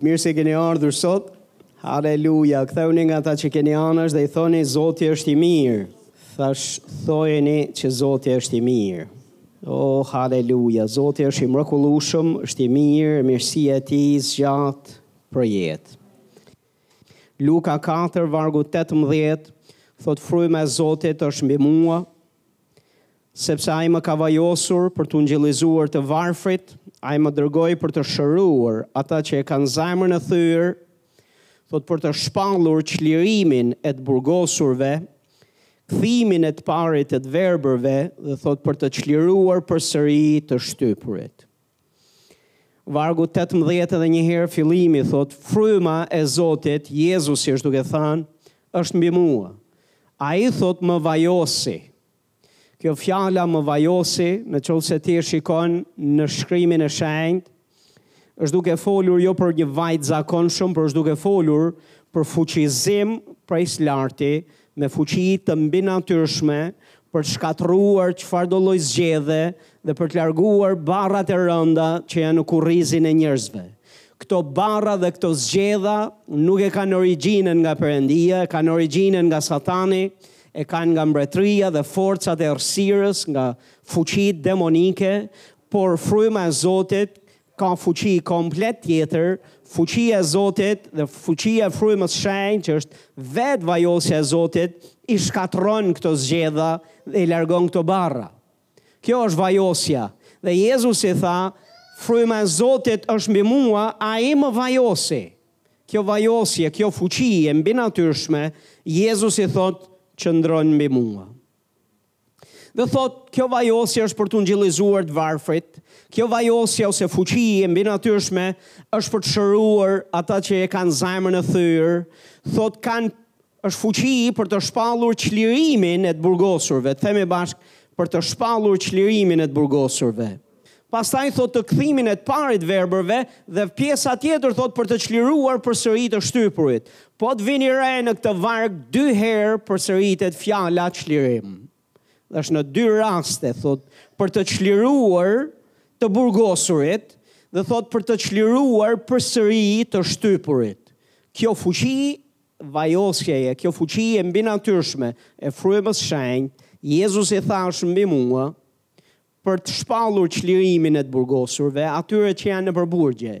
Mirë se keni ardhur sot. Haleluja, kthehuni nga ata që keni anash dhe i thoni Zoti është i mirë. Thashë, thojeni që Zoti është i mirë. O, oh, haleluja, Zoti është i mrekullushëm, është i mirë, mirësia e tij zgjat përjetë. Luka 4, vargu 18, thotë fryma e Zotit është mbi mua, Sepse Ai më ka vajosur për të ungjillizuar të varfrit, Ai më dërgoi për të shëruar ata që e kanë zemrën e thyer, thotë për të shpallur çlirimin e të burgosurve, kthimin e të parit e të verbërve dhe thotë për të çliruar përsëri të shtypurit. Vargu tetëmbëdhjetë edhe një herë fillimi thotë, Fryma e Zotit, Jezusi është duke thënë, është mbi mua. Ai thotë më vajosi. Kjo fjala më vajosi, në qoftë se ti e shikon në shkrimin e shenjtë, është duke folur jo për një vaj të zakonshëm, por është duke folur për fuqizim prej së larti me fuqi të mbinatyrshme për të shkatërruar çfarëdo lloj zgjedhe dhe për të larguar barrat e rënda që janë në kurrizin e njerëzve. Këto barra dhe këto zgjedha nuk e kanë origjinën nga Perëndia, e kanë origjinën nga Satani, e kanë nga mbretëria dhe forcat e errësirës, nga fuqitë demonike, por fryma e Zotit Ka fuqi komplet tjetër, fuqia e Zotit dhe fuqia e Frymës së Shenjtë që është vetë vajosja e Zotit i shkatërron këto zgjedha dhe i largon këto barra. Kjo është vajosja. Dhe Jezusi tha, Fryma e Zotit është mbi mua, Ai më vajosi. Kjo vajosje, kjo fuqi e mbinatyrshme, Jezusi thotë, qëndron mbi mua. Dhe thotë, kjo vajosje është për t'ungjillizuar të varfrit, kjo vajosje ose fuqi e mbinatyrshme është për të shëruar ata që e kanë zemrën e thyer, thotë kanë është fuqi për të shpallur çlirimin e të burgosurve, themi bashkë, për të shpallur çlirimin e të burgosurve. Pastaj thotë të kthimin e të parit verbërve dhe pjesa tjetër thotë për të çliruar përsëri të shtypurit. Po të vini re në këtë varg dy herë përsëritet fjala çlirim. Dhe është në dy raste thotë për të çliruar të burgosurit dhe thotë për të çliruar përsëri të shtypurit. Kjo fuqi vajosjeje, kjo fuqi e mbinatyrshme e frymës së shenjtë, Jezusi tha është mbi mua, për të shpallur çlirimin e të burgosurve, atyre që janë nëpër burgje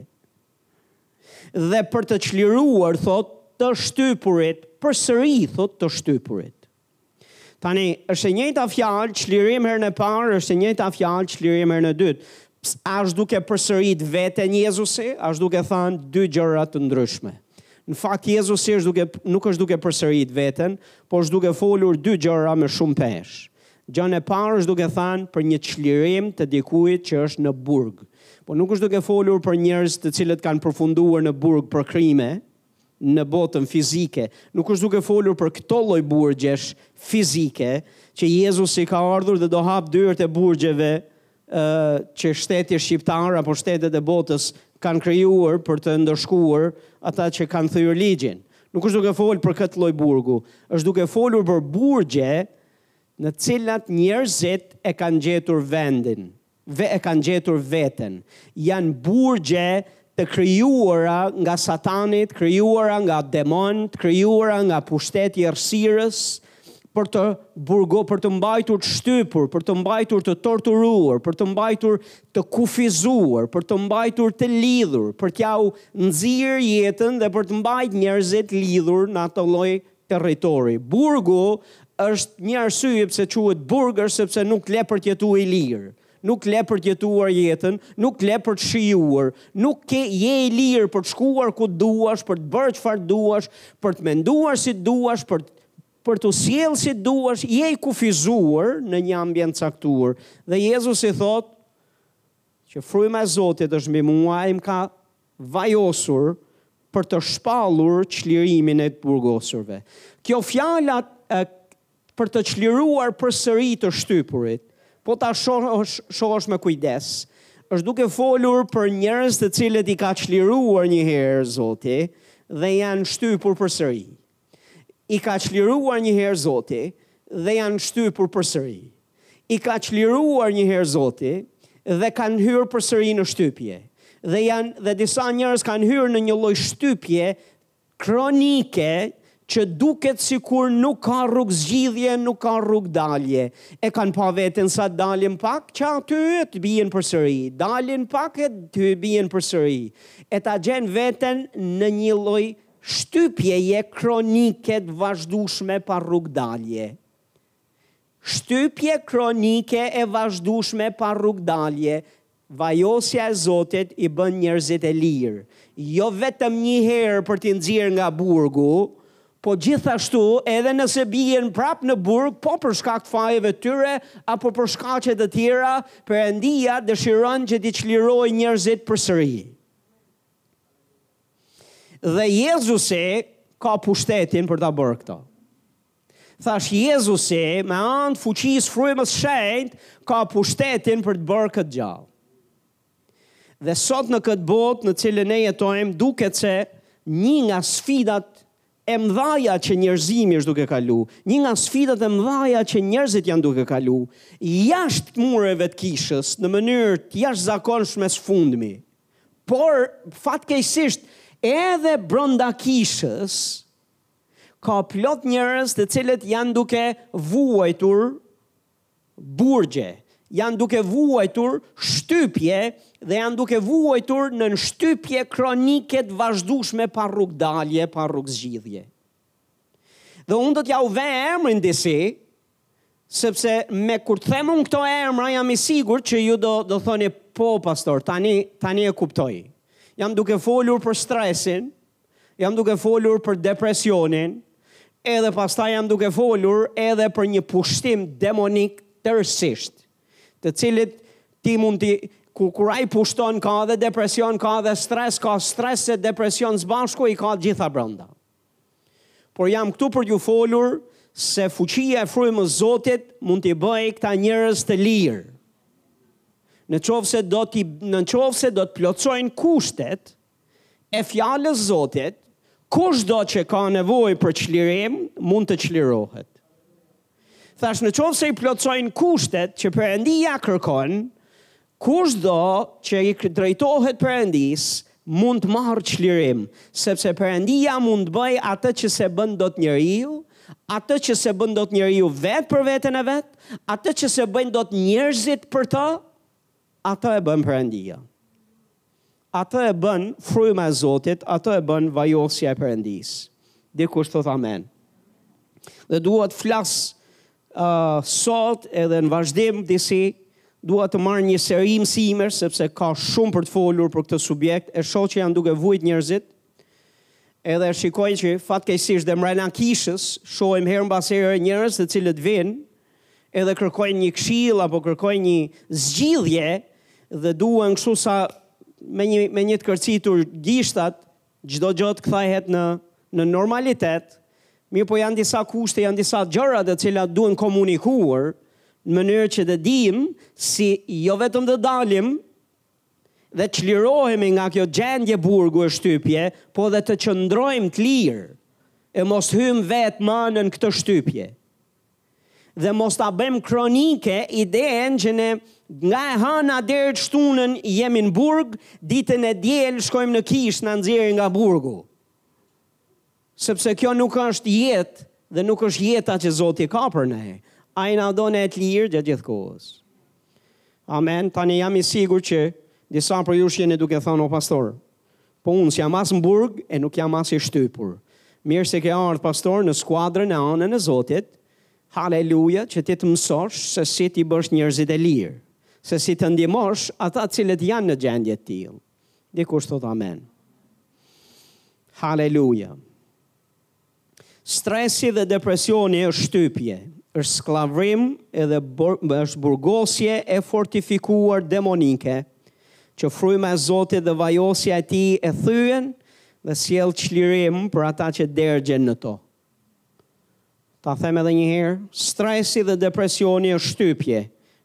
dhe për të çliruar, thotë, të shtypurit, përsëri, thotë, të shtypurit. Tani, është e njëjta fjalë, çlirim herën e parë, është e njëjta fjalë, çlirim herën e dytë. A është duke përsërit veten Jezusi, a është duke thanë dy gjëra të ndryshme. Në fakt Jezusi është duke nuk është duke përsërit veten, po është duke folur dy gjëra me shumë peshë. Gjanë e parë është duke thanë për një çlirim të dikujt që është në burg. Po nuk është duke folur për njerëz të cilët kanë përfunduar në burg për krime në botën fizike. Nuk është duke folur për këto lloj burgjesh fizike që Jezusi ka ardhur dhe do hap dyert e burgjeve që shteti shqiptar apo shtetet e botës kanë krijuar për të ndëshkuar ata që kanë thyer ligjin. Nuk është duke folur për këtë lloj burgu, është duke folur për burgje në cilat njerëzit e kanë gjetur vendin dhe e kanë gjetur veten, janë burgje të krijuara nga satani, të krijuara nga demonë, të krijuara nga pushteti i errësirës, për të burgo, për të mbajtur të shtypur, për të mbajtur të torturuar, për të mbajtur të kufizuar, për të mbajtur të lidhur, për t'jua nxirë jetën dhe për të mbajt njerëzit lidhur në atë lloj territori. Burgu është një arsye pse quhet burg është sepse nuk t'le për të jetuar i lirë. Nuk t'le për të jetuar jetën, nuk t'le për të shijuar, nuk ke je i lirë për të shkuar ku të duash, për të bërë çfarë të duash, për të menduar si të duash, për për t'u sjellë si të duash, je i kufizuar në një ambient të caktuar. Dhe Jezusi thotë që fryma e Zotit është mbi mua, ai më ka vajosur për të shpallur çlirimin e të burgosurve. Kjo fjala për të çliruar përsëri të shtypurit, po ta shohësh, shohësh me kujdes, është duke folur për njerëz të cilët i ka çliruar një herë Zoti dhe janë shtypur përsëri. I ka çliruar njëherë Zoti dhe janë shtypur përsëri. I ka çliruar njëherë Zoti dhe kanë hyrë përsëri në shtypje. Dhe janë dhe disa njerëz kanë hyrë në një lloj shtypje kronike që duket sikur nuk ka rrugë zgjidhje, nuk ka rrugë dalje. E kanë pa veten sa dalin pak që aty e të bien përsëri, dalin pak e të bien përsëri. E ta gjen veten në një lloj Shtypje kronike të vazhdueshme pa rrugëdalje Shtypje kronike e vazhdueshme pa rrugëdalje Vajosja e Zotit i bën njerëzit e lirë, jo vetëm një herë për t'i nxjerrë nga burgu, po gjithashtu edhe nëse bien prapë në burg po për shkak të fajeve të tyre apo për shkaqe të tjera, Perëndia dëshiron që t'i çlirojë njerëzit përsëri. Dhe Jezusi ka pushtetin për ta bërë këto. Thash Jezusi me anë të fuqisë frymës shenjt ka pushtetin për të bërë këtë gjë. Dhe sot në këtë botë në cilën ne jetojmë duket se një nga sfidat e mëdhaja që njerëzimi është duke kalu, një nga sfidat e mëdhaja që njerëzit janë duke kalu, jashtë mureve të kishës, në mënyrë të jashtëzakonshme së fundmi. Por, fatkeqësisht, edhe brenda kishës ka plot njerëz të cilët janë duke vuajtur burgje, janë duke vuajtur shtypje dhe janë duke vuajtur nën shtypje kronike të vazhdueshme pa rrugëdalje, pa rrugëzgjidhje. Dhe unë do t'jau vë emrin disi, sepse me kur të them unë këto emra, jam i sigurt që ju do, do thoni, po, pastor, tani, tani e kuptoj. Jam duke folur për stresin, jam duke folur për depresionin, edhe pastaj jam duke folur edhe për një pushtim demonik tërësisht. të cilit ti mund të kur ai pushton ka edhe depresion, ka edhe stres, ka stres e depresion së bashku i ka të gjitha brenda. Por jam këtu për t'ju folur se fuqia e frymës Zotit mund t'i bëjë këta njerëz të lirë. Në qoftë se do t'i në qoftë se do të plotësojnë kushtet e fjalës Zotit, kushdo që ka nevojë për çlirim mund të çlirohet. Thashë në qoftë se i plotësojnë kushtet që Perëndia kërkon, kushdo që i drejtohet Perëndisë mund të marrë çlirim, sepse Perëndia mund të bëjë atë që s'e bën dot njeriu, atë që s'e bën dot njeriu vetë për veten e vet, atë që s'e bëjnë dot njerëzit për të, Atë e bën Perëndia. Atë e bën fryma e Zotit, atë e bën vajosja e Perëndisë. Dikush thotë amen. Dhe dua të flas uh, sot edhe në vazhdim disi dua të marr një seri mësimesh sepse ka shumë për të folur për këtë subjekt e shoh që janë duke vujt njerëzit Edhe shikoj që fatkeqësisht dhe mbrenda kishës shohim herë mbas here njerëz të cilët vijnë edhe kërkojnë një këshillë apo kërkojnë një zgjidhje dhe duan kështu sa me një me një të kërcitur gishtat çdo gjë të kthehet në në normalitet. Mirëpo janë disa kushte, janë disa gjëra të cilat duhen komunikuar në mënyrë që të dimë si jo vetëm të dalim dhe të çlirohemi nga kjo gjendje burgu e shtypje, po dhe të qëndrojmë të lirë e mos hyjmë vetë më nën këtë shtypje. Dhe mos ta bëjmë kronike idenë që ne nga e hëna deri të shtunën jemi në burg, ditën e diel shkojmë në kishë na nxjerrin nga burgu. Sepse kjo nuk është jetë dhe nuk është jeta që Zoti ka për ne. Ai na do ne të lirë gjatë gjithë kohës. Amen. Tani jam i sigurt që disa prej jush jeni duke thënë o pastor, po unë s'jam as në burg e nuk jam as i shtypur. Mirë se ke ardhur pastor në skuadrën e anën e Zotit. Haleluja, që ti të mësosh se si t'i bësh njerëzit e lirë, se si të ndihmosh ata të cilët janë në gjendje të tillë. Dikush thotë amen. Haleluja. Stresi dhe depresioni është shtypje, është skllavrim edhe bur, është burgosje e fortifikuar demonike, që fryma e Zotit dhe vajosja e tij e thyen dhe sjell çlirim për ata që dergjen në to. Ta them edhe një herë, stresi dhe depresioni është shtypje,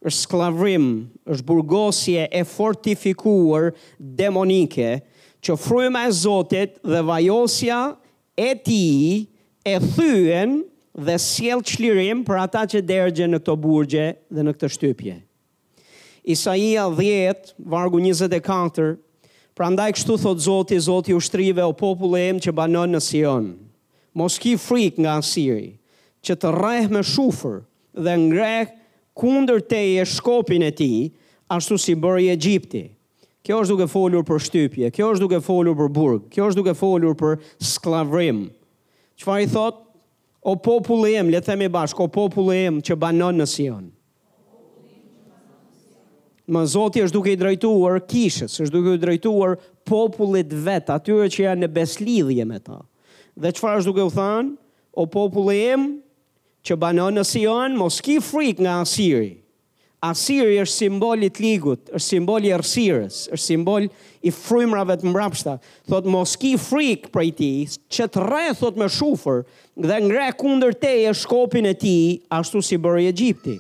është skllavrim, është burgosje e fortifikuar demonike që fryma e Zotit dhe vajosja e Tij e thyen dhe sjell çlirim për ata që dergjen në këto burgje dhe në këtë shtypje. Isaia dhjetë, vargu njëzet e katër, Prandaj kështu thotë Zoti, Zoti i ushtrive, o populli im që banon në Sion, mos ki frikë nga Asiri, që të rreh me shufër dhe ngreh kundër teje shkopin e tij, ashtu si bëri Egjipti. Kjo është duke folur për shtypje, kjo është duke folur për burg, kjo është duke folur për skllavrim. Çfarë i thotë? O populli im, le të themi bashkë, o populli im që banon në Sion. Më Zoti është duke i drejtuar kishës, është duke i drejtuar popullit të vet, atyre që janë në besëlidhje me ta. Dhe çfarë është duke u thënë? O populli im, që banon në Sion, mos ki frikë nga Asiri. Asiri është simbol i të ligut, është simbol i errësirës, është simbol i frymrave të mbrapshta. Thotë mos ki frikë prej tij, që të rreh thotë me shufër, Dhe ngre kundër teje shkopin e tij, ashtu si bëri Egjipti.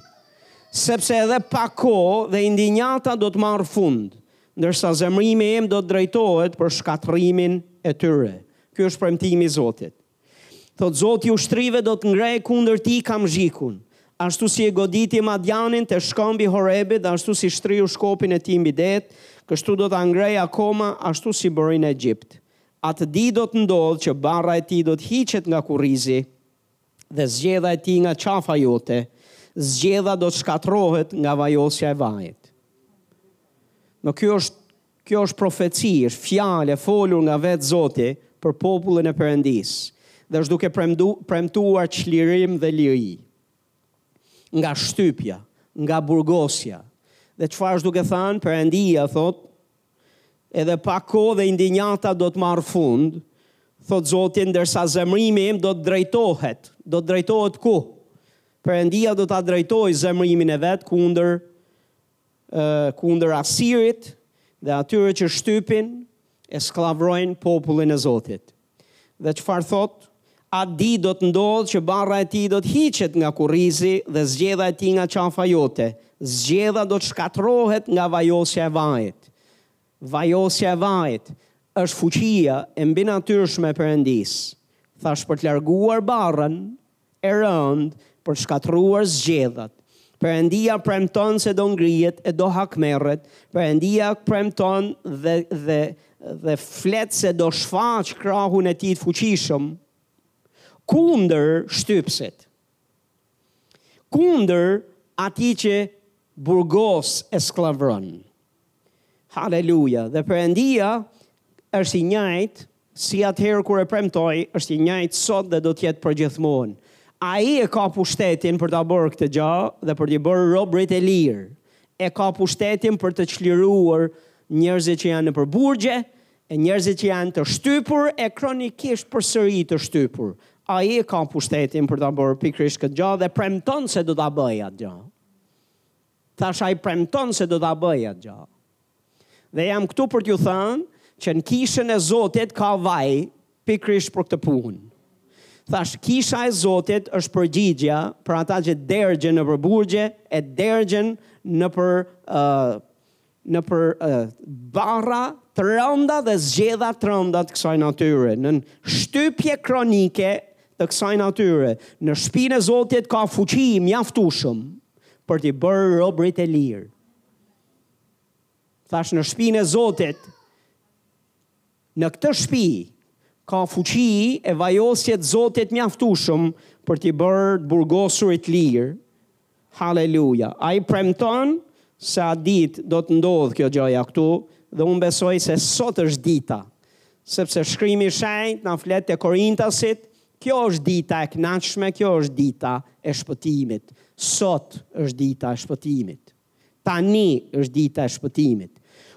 Sepse edhe pak kohë dhe indinjata do të marrë fund, ndërsa zemërimi im do të drejtohet për shkatërrimin e tyre. Ky është premtimi i Zotit. Thotë Zoti i ushtrive do të ngrejë kundër tij kamzhikun, ashtu si e goditi Madianin te shkëmbi i Horebit dhe ashtu si shtriu shkopin e tij mbi det, kështu do ta ngrejë akoma ashtu si bëri në Egjipt. Atë ditë do të ndodhë që barra e tij do të hiqet nga kurrizi dhe zgjedha e tij nga qafa jote, zgjedha do të shkatërrohet nga vajosja e vajit. Në kjo është kjo është profeci, është fjalë e folur nga vetë Zoti për popullin e Perëndisë dhe është duke premtu, premtuar çlirim dhe liri nga shtypja, nga burgosja. Dhe çfarë është duke thënë Perëndia thotë Edhe pak kohë dhe indinjata do të marrë fund, thotë Zoti, ndërsa zemërimi im do të drejtohet. Do të drejtohet ku? Perëndia do ta drejtojë zemërimin e vet kundër kundër Asirit dhe atyre që shtypin e skllavërojnë popullin e Zotit. Dhe çfarë thotë? Atë ditë do të ndodhë që barra e tij do të hiqet nga kurrizi dhe zgjedha e tij nga qafa jote. Zgjedha do të shkatërrohet nga vajosja e vajit. Vajosja e vajit është fuqia e mbinatyrshme e Perëndisë. Thashë për të larguar barrën. e rëndë për të shkatërruar zgjedhat. Perëndia premton se do ngrihet e do hakmerret, Perëndia premton dhe dhe dhe flet se do shfaqë krahun e tij të fuqishëm kundër shtypësit. Kundër atij që burgos e skllavëron. Haleluja! Dhe Perëndia është i njëjtë si atëherë kur e premtoi, është i njëjtë sot dhe do të jetë përgjithmonë. Ai e ka pushtetin për ta bërë këtë gjë dhe për t'i bërë robërit e lirë. E ka pushtetin për të çliruar njerëzit që janë nëpër burgje, e njerëzit që janë të shtypur e kronikisht përsëri të shtypur. Ai e ka pushtetin për ta bërë pikërisht këtë gjë dhe premton se do ta bëjë atë gjë. Thashë ai premton se do ta bëjë atë gjë. Dhe jam këtu për t'ju thënë që në kishën e Zotit ka vaj pikërisht për këtë punë. Thashë, kisha e Zotit është përgjigja për ata që dergjen nëpër burgje e dergjen nëpër uh, nëpër barra të rënda dhe zgjedha të rënda të kësaj natyre, nën shtypje kronike të kësaj natyre, në shpinë e Zotit ka fuqi mjaftueshëm për t'i bërë robërit e lirë. Thashë në shpinë e Zotit Në këtë shpi ka fuqi e vajosje të Zotit të mjaftushëm për t'i bërë të burgosurit të lirë. Haleluja! Ai premton se atë ditë do të ndodhë kjo gjëja këtu dhe unë besoj se sot është dita. Sepse Shkrimi i Shenjtë na flet te Korintasit, kjo është dita e kënaqshme, kjo është dita e shpëtimit. Sot është dita e shpëtimit. Tani është dita e shpëtimit.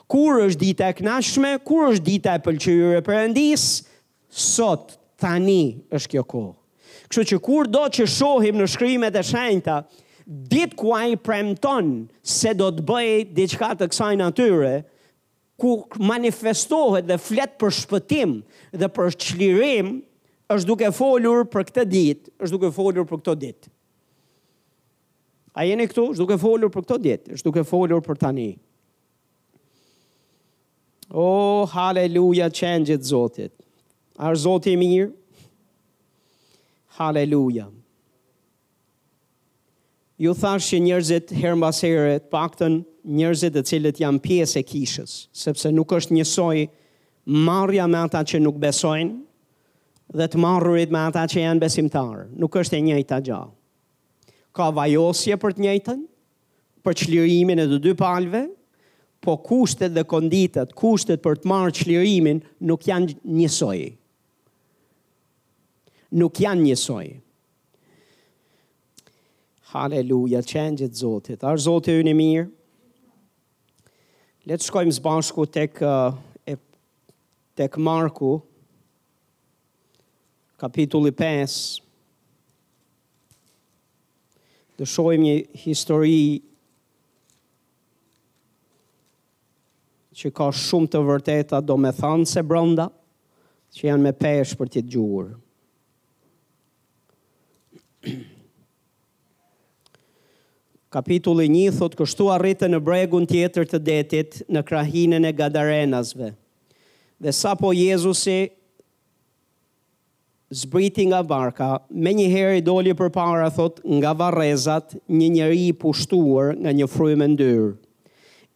Kur është dita e kënaqshme, kur është dita e pëlqyer e Perëndisë? Sot, tani është kjo kohë. Kështu që kurdo që shohim në shkrimet e shenjta, ditë ku ai premton se do të bëjë diçka të kësaj natyre, ku manifestohet dhe flet për shpëtim dhe për çlirim, është duke folur për këtë ditë, është duke folur për këto ditë. A jeni këtu? Është duke folur për këto ditë, është duke folur për tani. O, oh, haleluja, Qengjit Zotit. A është Zoti i mirë? Haleluja. Ju thashë që njerëzit herë mbas here, të paktën njerëzit të cilët janë pjesë e kishës, sepse nuk është njësoj marrja me ata që nuk besojnë dhe të marrurit me ata që janë besimtarë. Nuk është e njëjta gjë. Ka vajosje për të njëjtën, për çlirimin e të dy palëve, po kushtet dhe konditat, kushtet për të marrë çlirimin nuk janë njësoj. Nuk janë njësoj. Haleluja, Qengjit Zotit. A është Zoti ynë i mirë? Le të shkojmë së bashku tek, tek Marku, Kapitulli pesë Do shohim një histori që ka shumë të vërteta domethanëse branda, që janë me peshë për t'i dëgjuar. Kapitulli një thotë kështu arritën në bregun tjetër të detit në krahinën e gadarenasve. Dhe sapo Jezusi Zbriti nga varka, menjëherë i doli përpara, thotë, nga varrezat, një njeri i pushtuar nga një frymë e ndyrë,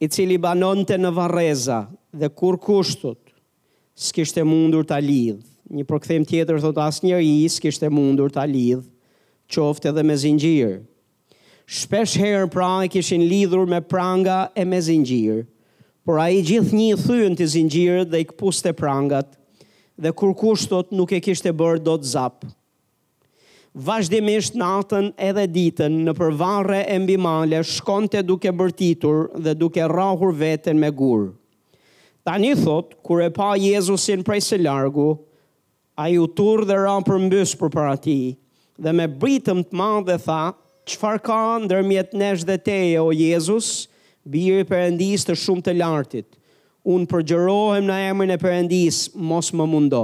i cili banonte në varreza dhe kurrkush, thotë, s'kishte mundur ta lidhë. Një përkthim tjetër thotë, Asnjeri s'kishte mundur ta lidhë, qoftë edhe me zinxhirë. Shpesh herë pra e kishin lidhur me pranga e me zinxhirë. Por ai gjithnjë i thyente zinxhirët dhe i këpuste prangat, dhe kurkush thotë nuk e kishte bërë dot zap. Vazhdimisht natën edhe ditën nëpër varre e mbi male shkonte duke bërtitur dhe duke rrahur veten me gurë. Tani thotë kur e pa Jezusin prej së largu, Ai u turr dhe ra përmbys përpara tij, dhe me britëm të madhe tha, Çfarë ka ndërmjet nesh dhe teje, o Jezus, Bir i Perëndisë të Shumë të Lartit? Unë përgjërohem në emrin e Perëndisë, mos më mundo.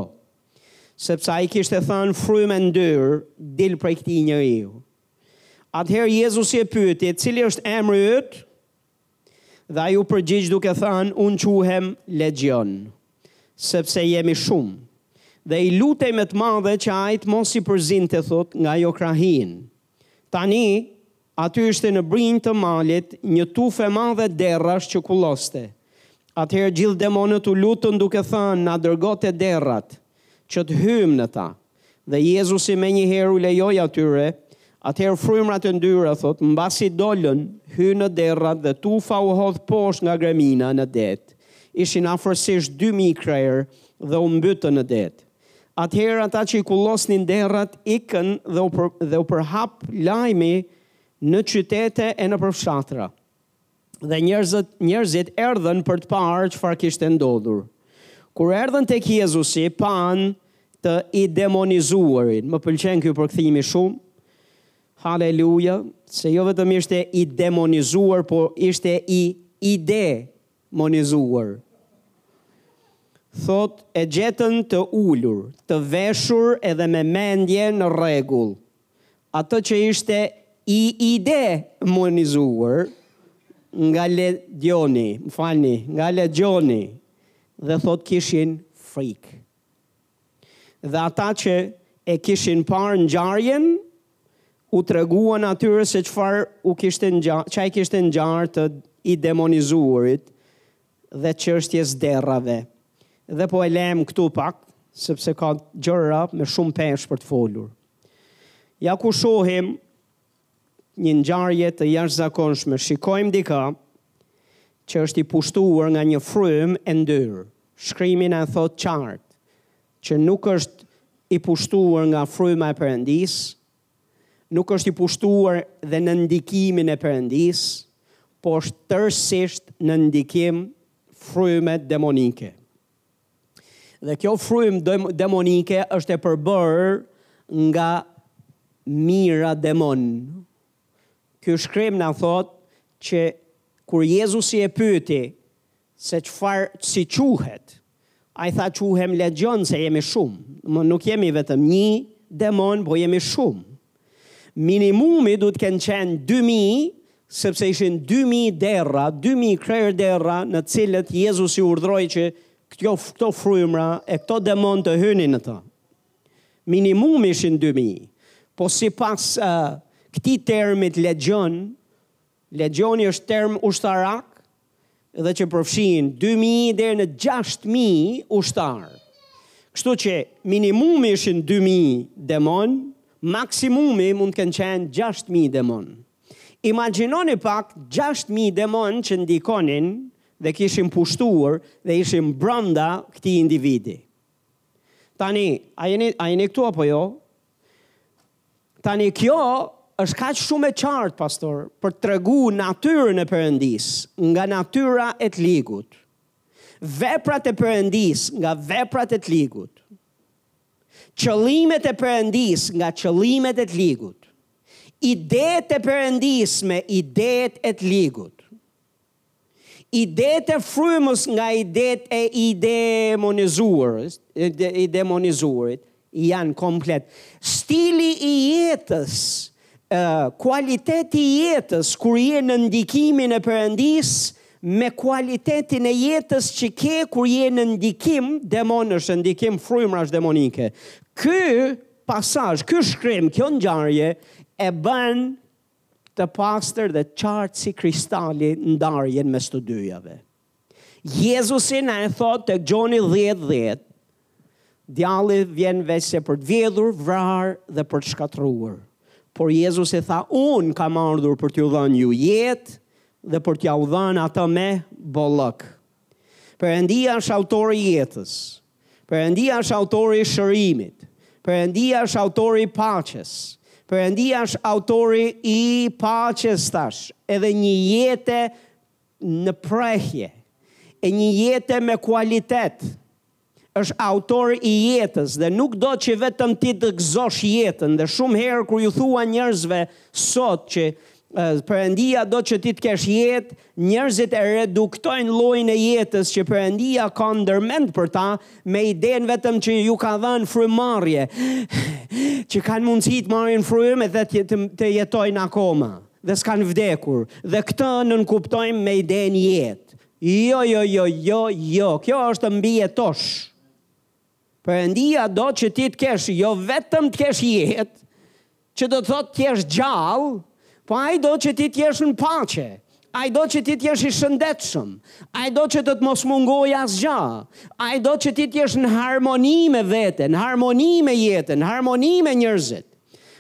Sepse ai kishte thënë frymë e ndyrë, Dil prej këtij njeriu. Atëherë Jezusi e pyeti, Cili është emri yt? Dhe ai u përgjigj duke thënë, Unë quhem Legjion, sepse jemi shumë. Dhe i lutej me të madhe që ai të mos i përzinte, thotë, nga ajo krahinë. Tani, aty ishte në brinjë të malit një tufë e madhe derrash që kulloste. Atëherë gjithë demonët u lutën duke thënë, Na dërgo te derrat, që të hyjmë në ta. Dhe Jezusi menjëherë u lejoi atyre, atëherë frymërat e ndyra, thotë, mbasi dolën, hynë në derrat dhe tufa u hodh poshtë nga gremina në det. Ishin afërsisht dy mijë krerë dhe u mbytën në det. Atëherë ata që i kullosnin derrat ikën dhe u përhap lajmi në qytete e nëpër fshatra. Dhe njerëzit, njerëzit erdhën për të parë çfarë kishte ndodhur. Kur erdhën tek Jezusi, panë të idemonizuarin. Më pëlqen ky përkthimi shumë. Haleluja, se jo vetëm ishte i demonizuar, po ishte i idemonizuar. Thotë e gjetën të ulur, të veshur edhe me mendje në rregull. Atë që ishte i idemonizuar nga Legjioni, më falni, nga Legjioni dhe thotë kishin frikë. Dhe ata që e kishin parë ngjarjen u treguan atyre se çfarë u kishte ngjarë, ça i kishte ngjarë të idemonizuarit dhe çështjes së derrave dhe po e lëmë këtu pak sepse ka gjëra me shumë peshë për të folur. Ja ku shohim një ngjarje të jashtëzakonshme, shikojmë dikë që është i pushtuar nga një frymë e ndyrë. Shkrimi na thotë qartë që nuk është i pushtuar nga fryma e Perëndisë, nuk është i pushtuar dhe nën ndikimin e Perëndisë, por është tërësisht nën ndikim fryme demonike. Dhe kjo frymë demonike është e përbërë nga mijëra demon. Ky shkrim na thot që kur Jezusi e pyeti Se çfarë si quhet. Ai tha quhem legjion se jemi shumë. Më nuk jemi vetëm nji demon po jemi shumë. Minimumi duhet kenë qenë dy mijë sepse ishin dy mijë derra, dy mijë krerë derra në të cilët Jezusi urdhëroi që kjo këto frymëra e këto demon të hynin në ta. Minimumi ishin dy mijë. Po sipas uh, këtij termit legjion Legjioni është term ushtarak dhe që përfshin dy mijë deri në gjashtë mijë ushtarë. Kështu që minimumi ishin dy mijë demonë, maksimumi mund të kenë qenë gjashtë mijë demonë. Imagjinoni pak gjashtë mijë demonë që ndikonin dhe kishin pushtuar dhe ishin brenda këtij individi. Tani, a jeni a jeni këtu apo jo? Tani kjo është kaq shumë e qartë, pastor, për të tregu natyrën e përëndis, nga natyra e të ligut. Veprat e përëndis, nga veprat e të ligut. Qëllimet e përëndis, nga qëllimet e të ligut. Ideet e përëndis me ideet e të ligut. Idetë e frymës nga idetë e i demonizuarit, i demonizuarit janë komplet. Stili i jetës, kualiteti i jetës kur je në ndikimin e Perëndisë me kualitetin e jetës që ke kur je në ndikim demonësh, në ndikim frymërash demonike. Ky pasazh, ky shkrim, kjo ngjarje e bën të pastër dhe të qartë si kristali ndarjen mes të dyjave. Jezusi na e thot tek Gjoni 10:10. Djalli vjen veçse për të vjedhur, vrarë dhe për të shkatërruar. Por Jezusi tha, "Unë kam ardhur për t'ju dhënë ju jetë dhe për t'jua dhënë atë me bollëk." Perëndia është autori i jetës. Perëndia është autori i shërimit. Perëndia është autori i paqes. Perëndia është autori i paqes tash, edhe një jete në prehje, e një jete me kualitet. Është autor i jetës dhe nuk do që vetëm ti të gëzosh jetën dhe shumë herë kur u thua njerëzve sot që Perëndia do që ti të kesh jetë, Njerëzit e reduktojnë llojin e jetës që Perëndia ka ndërmend për ta me idenë vetëm që ju ka dhënë frymëmarrje, që kanë mundësi të marrin frymë dhe të jetojnë akoma dhe s'kanë vdekur. Dhe këtë nënkuptojmë me idenë jetë. Jo, jo, jo, jo, jo, kjo është mbijetosh. Perëndia do që ti të kesh jo vetëm të kesh jetë, që do të thotë të jesh gjallë, po Ai do që ti të jesh në paqe. Ai do që ti të jesh i shëndetshëm. Ai do që të të mos mungojë asgjë. Ai do që ti të jesh në harmoni me veten, në harmoni me jetën, në harmoni me njerëzit.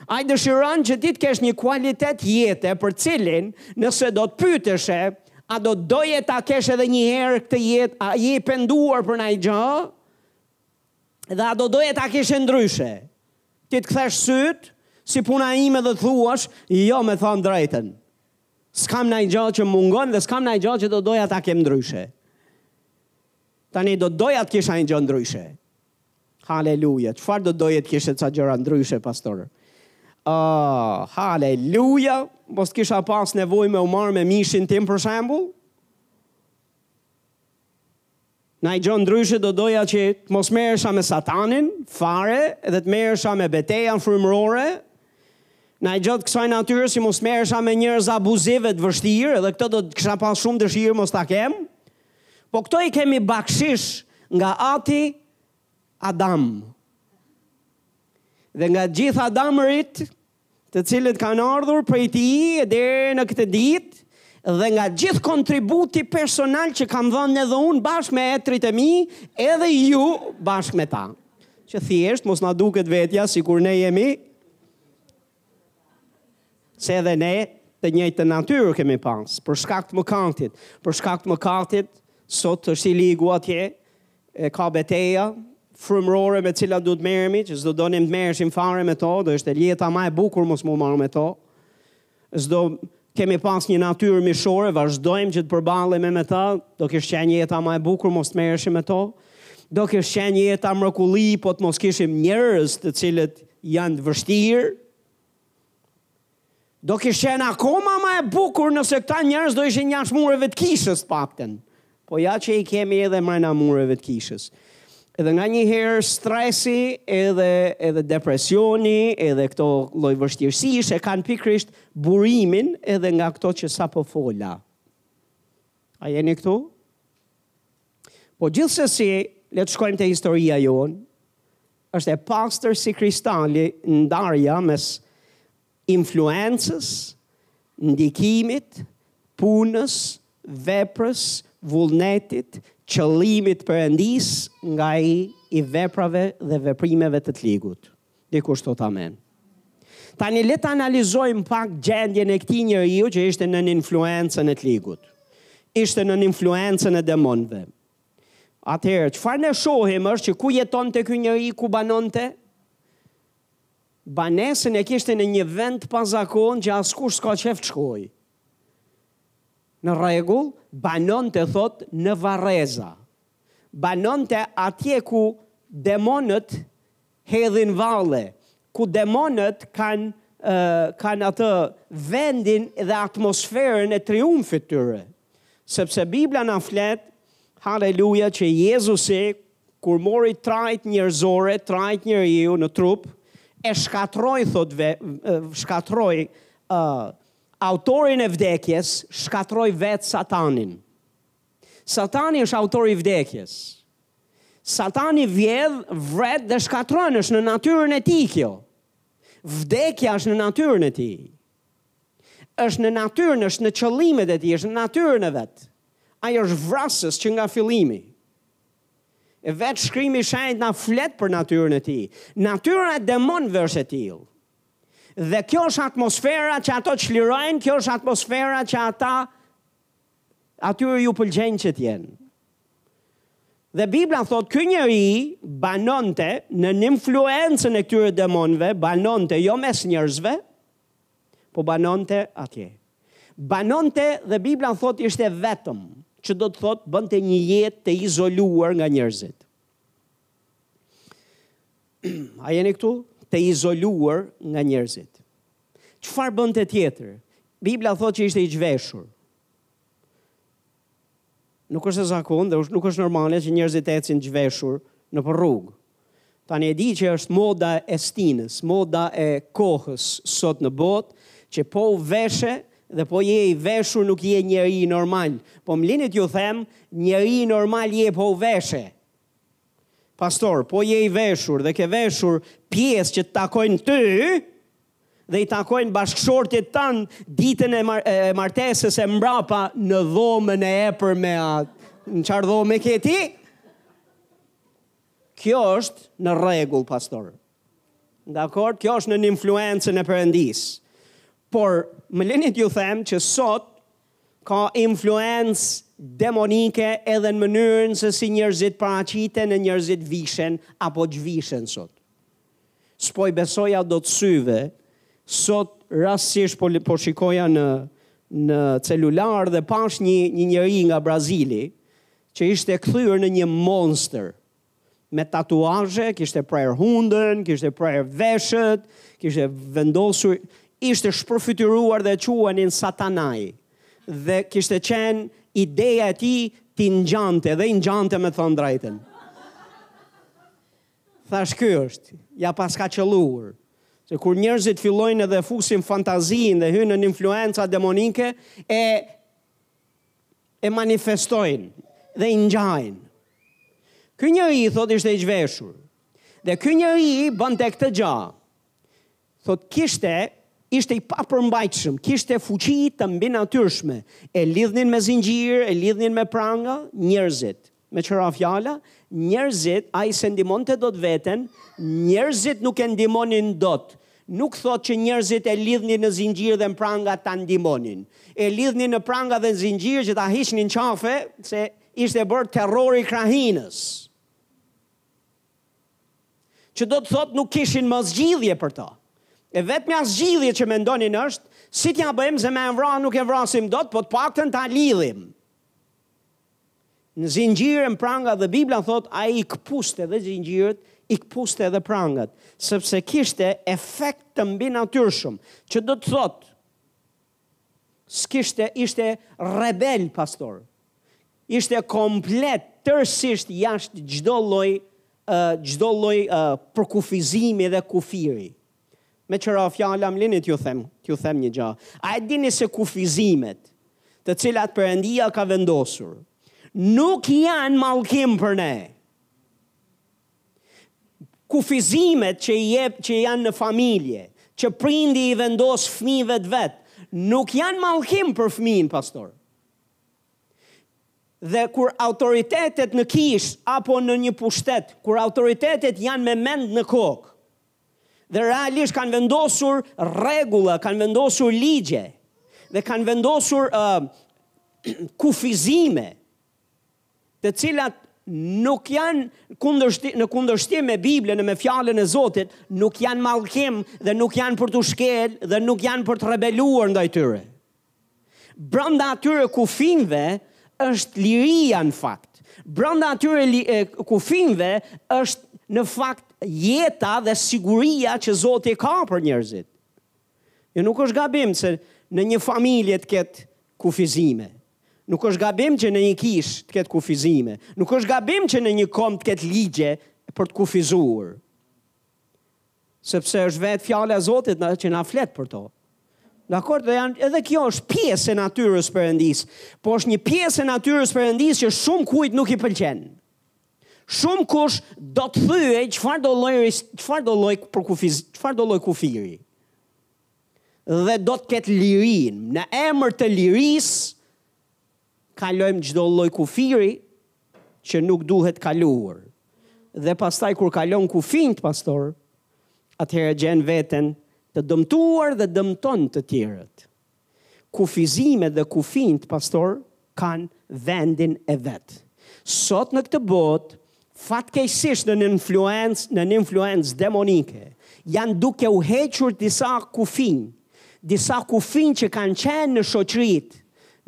Ai dëshiron që ti të kesh një kualitet jete për të cilin, nëse do të pyeteshe, a do të doje ta kesh edhe një herë këtë jetë, a je i penduar për naj gjë? Dhe a do doje ta kishe ndryshe? Ti të kthesh sytë, si puna ime dhe të thuash, jo me thënë të drejtën. S'kam naj gjë që mungon dhe s'kam naj gjë që do doja ta kem ndryshe. Tani do doja të kisha një gjë ndryshe. Haleluja. Çfarë do doje të kishe ca gjëra ndryshe, pastor? Oh, haleluja. Mos kisha pas nevojë me u marr me mishin tim për shembull. Naj gjo ndryshe do doja që të mos merresha me satanin fare dhe të merresha me beteja frymërore naj gjo të kësaj natyre që mos merresha me njerëz abuzivë e të vështirë edhe këto do të kisha pas shumë dëshirë mos ta kem po këto i kemi bakshish nga ati Adam dhe nga gjithë Adamërit të cilët kanë ardhur prej tij deri në këtë ditë dhe nga gjithë kontributi personal që kam dhënë edhe unë bashkë me etrit e mi, edhe ju bashkë me ta. Që thjesht mos na duket vetja sikur ne jemi se edhe ne të njëjtën natyrë kemi pas, për shkak të mëkatit, për shkak të mëkatit, sot është i ligu atje, e ka beteja frymërore me të cilat duhet të merremi, që s'do donim të merreshim fare me to, do ishte jeta ma e bukur mos me u marr me to. Se kemi pas një natyrë mishore, vazhdojmë që të përballemi me ta, do kish qenë jeta ma e bukur mos të merreshim me to. Do kish qenë jeta mrekulli po të mos kishim njerëz të cilët janë të vështirë. Do kish qenë akoma ma e bukur nëse këta njerëz do ishin jashtë mureve të kishës të pakten. Po ja që i kemi edhe mrena mureve të kishës. Edhe nganjëherë stresi, edhe, edhe depresioni, edhe këto lloj vështirësish, e kanë pikërisht burimin edhe nga këto që sapo fola. A jeni këtu? Po gjithsesi, le të shkojmë te historia jonë. Është e pastër si kristali ndarja mes influencës, ndikimit, punës, veprës, vullnetit, qëllimit të Perëndisë nga ai i veprave dhe veprimeve të të Ligut. Dikush thot amen. Tani le të analizojmë pak gjendjen e këtij njeriu që ishte nën influencën e të Ligut. Ishte nën influencën e demonëve. Atëherë, çfarë ne shohim është që ku jetonte ky njeri, ku banonte? Banesën e kishte në një vend të pazakontë që askush s'ka qef të shkojë. Në rregull, banonte thot në varreza. Banonte atje ku demonët hedhin valle, ku demonët kanë kanë atë vendin dhe atmosferën e triumfit të tyre. Sepse Bibla na flet, haleluja, që Jezusi, kur mori trajt njerëzore, trajt njeriu në trup, e shkatërroi, thot, ve, shkatërroi uh, autorin e vdekjes, shkatërroi vetë satanin. Satani është autori i vdekjes. Satani vjedh, vret dhe shkatërron, është në natyrën e tij kjo. Vdekja është në natyrën e tij. Është në natyrën, është në qëllimet e tij, është në natyrën e vet. Ai është vrasës që nga fillimi. E vetë shkrimi i shenjtë na flet për natyrën e tij. Natyra e demonëve është e tillë. Dhe kjo është atmosfera që ato çlirojnë, kjo është atmosfera që ata Atyre u pëlqen që të jenë. Dhe Bibla thotë, ky njeri banonte nën influencën e këtyre demonëve, banonte jo mes njerëzve, po banonte atje. Banonte dhe Bibla thotë ishte vetëm, që do të thotë bënte një jetë të izoluar nga njerëzit. A jeni këtu? Të izoluar nga njerëzit. Çfarë bënte tjetër? Bibla thotë që ishte i zhveshur. Nuk është e zakontë dhe nuk është normale që njerëzit të ecin zhveshur nëpër rrugë. Tani e di që është moda e stinës, moda e kohës sot në botë, që po u veshe dhe po je i veshur nuk je njeri i normal. Po më lini t'ju them, njeri i normal je po u veshe. Pastor, po je i veshur dhe ke veshur pjesë që të takojnë ty dhe i takojnë bashkëshortit tënd ditën e, mar e martesës e mbrapa në dhomën e epër me atë. Në çfarë dhome ke ti? Kjo është në rregull, pastor. Dakord, kjo është nën influencën e Perëndisë. Por, më leni t'ju them që sot Ka influencë demonike edhe në mënyrën se si njerëzit paraqiten, njerëzit vishen apo zhvishen sot. S'po i besoja dot syve, sot rastësisht po po shikoja në në celular dhe pashë një një njeri nga Brazili që ishte kthyer në një monstër. me tatuazhe, kishte prerë hundën, kishte prerë veshët, kishte vendosur, ishte shpërfytyruar dhe quanin Satanai. Dhe kishte qenë ideja e tij t'i ngjante dhe i ngjante me thënë drejtën. Thashë ky është, ia paska qëlluar. Se kur njerëzit fillojnë edhe fusin fantazinë dhe hyjnë në influenca demonike, e e manifestojnë dhe i ngjajnë. Ky njeri thotë ishte i zhveshur. Dhe ky njeri bënte këtë gja. Thotë kishte, ishte i papërmbajtshëm, kishte fuqi të mbinatyrshme. E lidhnin me zinxhirë, e lidhnin me pranga, njerëzit. Me tjera fjalë, njerëzit, ai s'e ndihmonte dot veten, njerëzit nuk e ndihmonin dot. Nuk thotë që njerëzit e lidhnin në zinxhirë dhe në pranga ta ndihmonin. E lidhnin në pranga dhe në zinxhirë që ta hiqnin qafe, se ishte bërë terror i krahinës. Që do të thotë nuk kishin më zgjidhje për ta. E vetmja zgjidhje që mendonin është, si t'ia bëjmë se me e vra nuk e vrasim dot, po të paktën ta lidhim. Në zinxhirë, n'pranga dhe Bibla thotë ai i këpuste dhe zinxhirët, i këpuste dhe prangat, sepse kishte efekt të mbinatyrshëm, që do të thotë s'kishte ishte rebel, pastor. Ishte komplet tërësisht jashtë çdo lloj çdo lloj përkufizimi dhe kufiri. Me tjera fjalë më lini t'ju them, t'ju them një gjë. A e dini se kufizimet, të cilat Perëndia ka vendosur, nuk janë mallkim për ne? Kufizimet që i jep, që janë në familje, që prindi i vendos fëmijëve të vet, nuk janë mallkim për fëmijën, pastor. Dhe kur autoritetet në kishë apo në një pushtet, kur autoritetet janë me mend në kokë, Dhe realisht kanë vendosur rregulla, kanë vendosur ligje dhe kanë vendosur uh, kufizime të cilat nuk janë kundërshti, në kundërshtim me Biblën e me fjalën e Zotit, nuk janë mallkim dhe nuk janë për t'u shkel dhe nuk janë për të rebeluar ndaj tyre. Brenda atyre kufinjve është liria në fakt. Brenda atyre kufinjve është në fakt jeta dhe siguria që Zoti ka për njerëzit. Jo nuk është gabim se në një familje të ketë kufizime. Nuk është gabim që në një kish të ketë kufizime. Nuk është gabim që në një komb të ketë ligje për të kufizuar. Sepse është vetë fjala e Zotit, që na flet për to. Dakord, dhe janë edhe kjo është pjesë e natyrës së Perëndisë, por është një pjesë e natyrës së Perëndisë që shumë kujt nuk i pëlqen. Shumë kush do të thyejë çfarëdo lloj çfarëdo lloj për kufiz, çfarëdo lloj kufiri. Dhe do të ketë lirinë, në emër të lirisë Kalojmë çdo lloj kufiri që nuk duhet kaluar dhe pastaj kur kalon kufinjtë pastor atëherë gjen veten të dëmtuar dhe dëmton të tjerët. Kufizimet dhe kufinjtë pastor kanë vendin e vet. Sot në këtë botë Fatkeqësisht nën influencë, nën influencë demonike, janë duke u hequr disa kufinj, disa kufinj që kanë qenë në shoqëritë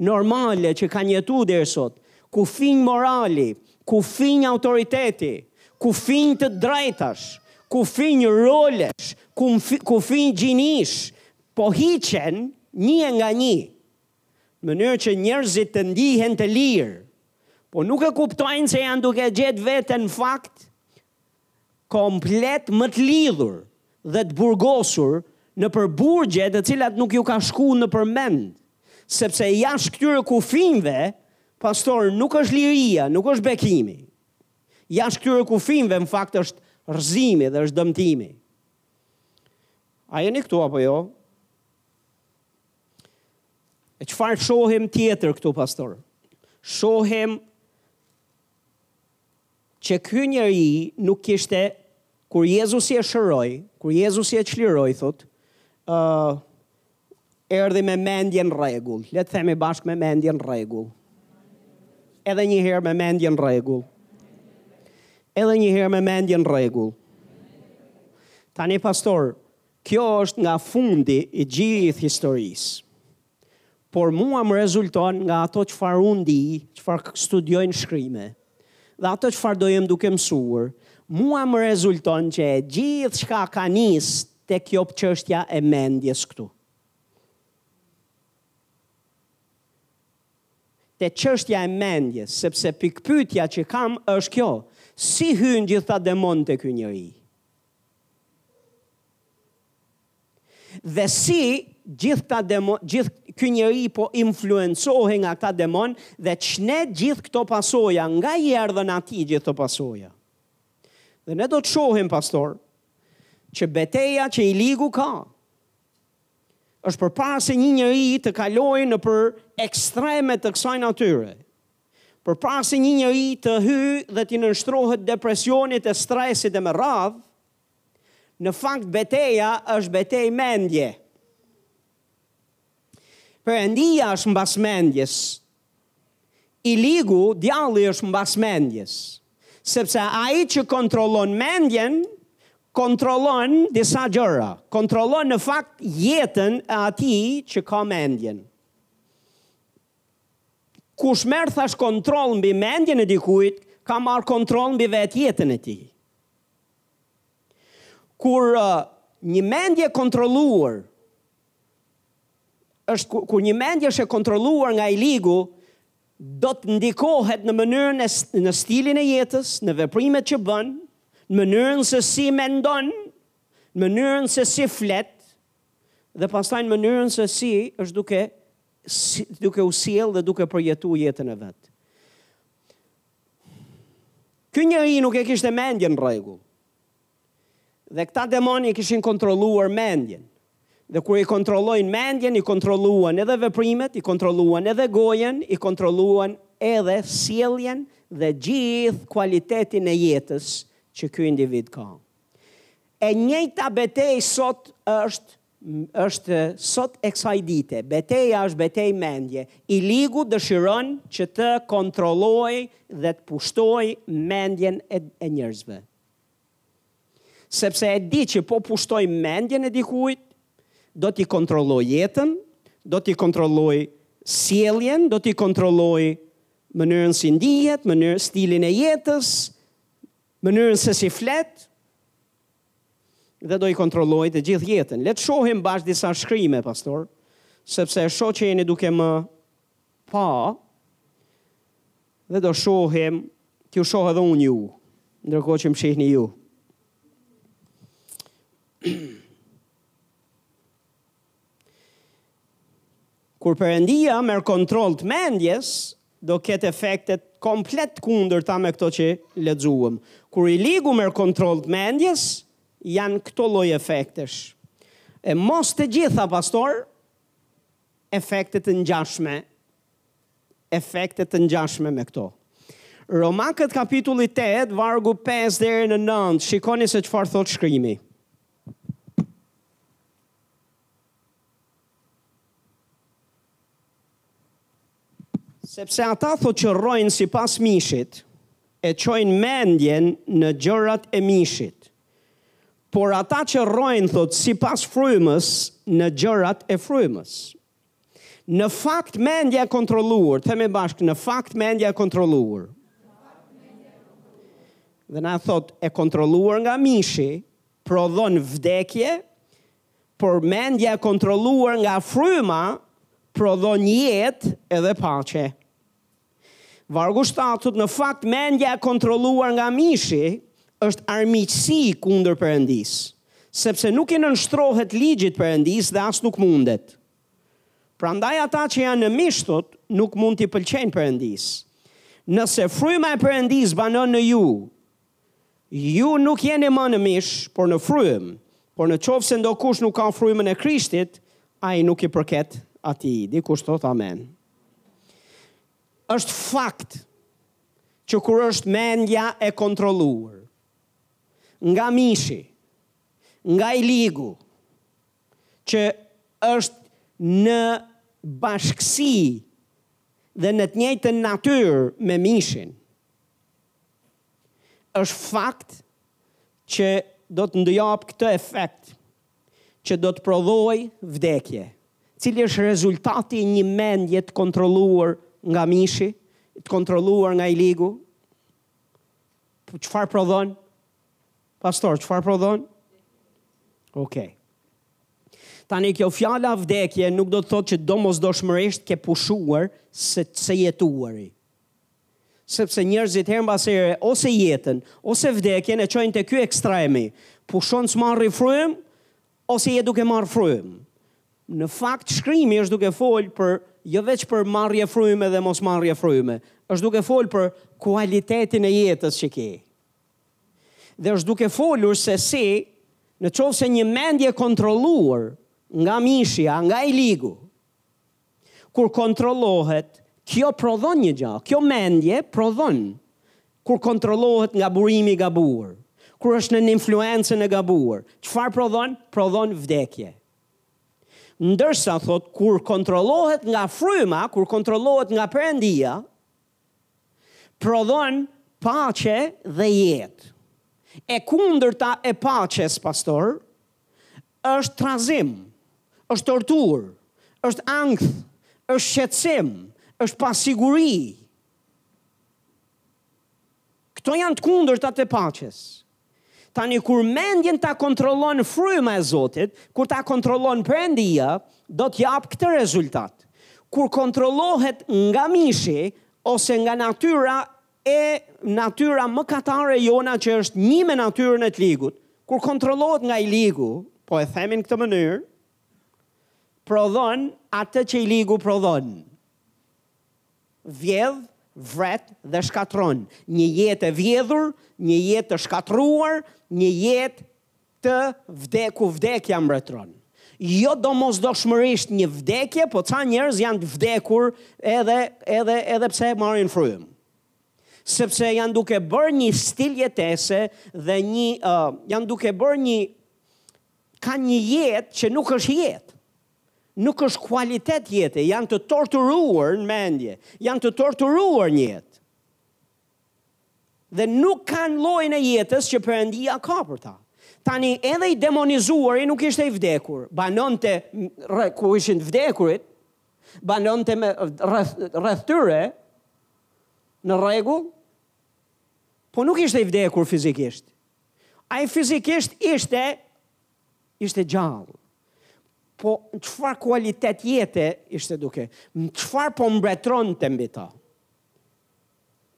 normale që kanë jetu deri sot, kufinj morali, kufinj autoriteti, kufinj të drejtash, kufinj rolesh, kufinj gjinish, po hiqen një e nga një. në mënyrë që njerëzit të ndihen të lirë, por nuk e kuptojnë se janë duke gjetë veten në fakt komplet më të lidhur dhe të burgosur nëpër burgje të cilat nuk ju ka shku nëpër mend, sepse jashtë këtyre kufinjve, pastor, nuk është liria, nuk është bekimi. Jashtë këtyre kufinjve në fakt është rrëzimi dhe është dëmtimi. A jeni këtu apo jo? E çfarë shohim tjetër këtu, pastor? Shohim që ky njeri nuk kishte, kur Jezusi e shëroi, kur Jezusi e çliroi, thotë, uh, erdhi me mendje në rregull, le të themi bashkë me mendje në rregull, edhe një herë me mendje në rregull, edhe një herë me mendje në rregull. Tani pastor, Kjo është nga fundi i gjithë historisë. Por mua më rezulton nga ato çfarë unë di, çfarë studioj në shkrime, dhe ato çfarë do jem duke mësuar, mua më rezulton që e gjithçka ka nis te kjo çështja e mendjes këtu. Te çështja e mendjes, sepse pikëpyetja që kam është kjo, si hynë gjithë këta demonë te ky njeri? Dhe si gjithë këta demon, gjithë ky njeri po influencohej nga këta demon dhe çne gjithë këto pasoja, nga i erdhën atij gjithë këto pasoja. Dhe ne do të shohim, pastor, që beteja që i ligu ka, është përpara se një njeri të kalojë nëpër ekstreme të kësaj natyre. Përpara se një njeri të hyjë dhe t'i nënshtrohet depresionit e stresit e me radhë, në fakt beteja është betejë mendje. Perëndia është mbas mendjes. I ligu, djalli është mbas mendjes. Sepse ai që kontrollon mendjen, kontrollon disa gjëra, kontrollon në fakt jetën e atij që ka mendjen. Kush merr thashë kontroll mbi mendjen e dikujt, ka marrë kontroll mbi vetë jetën e tij. Kur një mendje e kontrolluar është kur një mendje është e kontrolluar nga i ligu, do të ndikohet në mënyrën e në stilin e jetës, në veprimet që bën, në mënyrën se si mendon, në mënyrën se si flet, dhe pastaj në mënyrën se si është duke duke u sjellë dhe duke përjetuar jetën e vet. Ky njeri nuk e kishte mendjen në rregull. Dhe këta demon ia kishin kontrolluar mendjen. Dhe kur i kontrollojnë mendjen, i kontrolluan edhe veprimet, i kontrolluan edhe gojën, i kontrolluan edhe sjelljen dhe gjithë kualitetin e jetës që ky individ ka. E njëjta betejë sot është është sot e kësaj dite. Beteja është betejë mendje. I ligu dëshiron që të kontrollojë dhe të pushtojë mendjen e, e njerëzve. Sepse e di që po pushtoi mendjen e dikujt, do t'i kontrollojë jetën, do t'i kontrollojë sjelljen, do t'i kontrollojë mënyrën si ndihet, mënyrë stilin e jetës, Mënyrën se si flet dhe do i kontrollojë të gjithë jetën. Le të shohim bashkë disa shkrime, pastor, sepse e shoh që jeni duke më pa dhe do shohim t'ju shoh edhe unë ju, ndërkohë që më shihni ju. Kur Perëndia merr kontroll të mendjes, do ketë efekte komplet të kundërta me këto që lexuam. Kur i ligu merr kontroll të mendjes, janë këto lloj efektesh. E mos të gjitha, pastor, efekte të ngjashme, efekte të ngjashme me këto. Romakët kapitulli 8, vargu 5 deri në 9, shikoni se çfarë thotë shkrimi. Sepse ata thotë që rrojnë sipas mishit, e çojnë mendjen në gjërat e mishit. Por ata që rrojnë, thotë, sipas frymës në gjërat e frymës. Në fakt mendja e kontrolluar, themi bashkë, në fakt mendja e kontrolluar. Dhe na thotë e kontrolluar nga mishi, prodhon vdekje, por mendja e kontrolluar nga fryma prodhon jetë edhe paqe. Vargu shtatë thotë në fakt mendja e kontrolluar nga mishi është armiqësi kundër Perëndisë, sepse nuk i nënshtrohet ligjit Perëndisë dhe as nuk mundet. Prandaj ata që janë në mish thotë nuk mund t'i pëlqejnë Perëndisë. Nëse fryma e Perëndisë banon në ju, ju nuk jeni më në mish, por në frymë. Por në qoftë se ndokush nuk ka frymën e Krishtit, ai nuk i përket atij. Dikush thotë amen. Është fakt që kur është mendja e kontrolluar nga mishi, nga i ligu, që është në bashkësi dhe në të njëjtë natyrë me mishin, është fakt që do të na japë këtë efekt që do të prodhojë vdekje. Cili është rezultati i një mendje të kontrolluar nga mishi, të kontrolluar nga i ligu? Çfarë prodhon? Pastor, çfarë prodhon? Okej. Tani kjo fjala vdekje nuk do të thotë që domosdoshmërisht ke pushuar së jetuari. Sepse njerëzit herë mbas here ose jetën, ose vdekjen e çojnë te ky ekstremi, pushon së marri frymë, ose je duke marrë frymë. Në fakt shkrimi është duke folë për jo veç për marrje fryme dhe mosmarrje fryme, është duke folë për kualitetin e jetës që ke. Dhe është duke folur se si në qoftë se një mendje e kontrolluar nga mishi a nga i ligu, Kur kontrollohet, kjo prodhon një gjë, kjo mendje prodhon, kur kontrollohet nga burimi i gabuar, kur është nën influencën e gabuar, çfarë prodhon? Prodhon vdekje. Ndërsa, thotë, kur kontrollohet nga fryma, kur kontrollohet nga Perëndia, prodhon paqe dhe jetë. E kundërta e paqes, pastor, Është trazim, është torturë, është ankth, është shqetësim, është pasiguri. Këto janë të kundërtat e paqes. Tani kur mendjen ta kontrollon fryma e Zotit, kur ta kontrollon Perëndia, do të japë këtë rezultat. Kur kontrollohet nga mishi ose nga natyra e natyra mëkatare jona që është një me natyrën e të ligut, kur kontrollohet nga i ligu, po e themin këtë mënyrë, prodhon atë që i ligu prodhon. Vjedh, vret dhe shkatërron. Një jetë e vjedhur, një jetë të shkatërruar, një jetë Të vdekur vdekja mbretëron. Jo domosdoshmërisht një vdekje, po ca njerëz janë të vdekur edhe edhe edhe pse marrin frymë. Sepse janë duke bërë një stil jetese dhe një uh, janë duke bërë një ka një jetë që nuk është jetë nuk është kualitet jete, janë të torturuar në mendje, janë të torturuar një jetë. Dhe nuk kanë llojin e jetës që Perëndia ka për ta. Tani edhe i demonizuari nuk ishte i vdekur, banonte ku ishin të vdekurit, banonte me rreth tyre në rregull, po nuk ishte i vdekur fizikisht. Ai fizikisht ishte ishte gjallë po çfarë kualitet jete ishte duke, çfarë po mbretëronte mbi ta.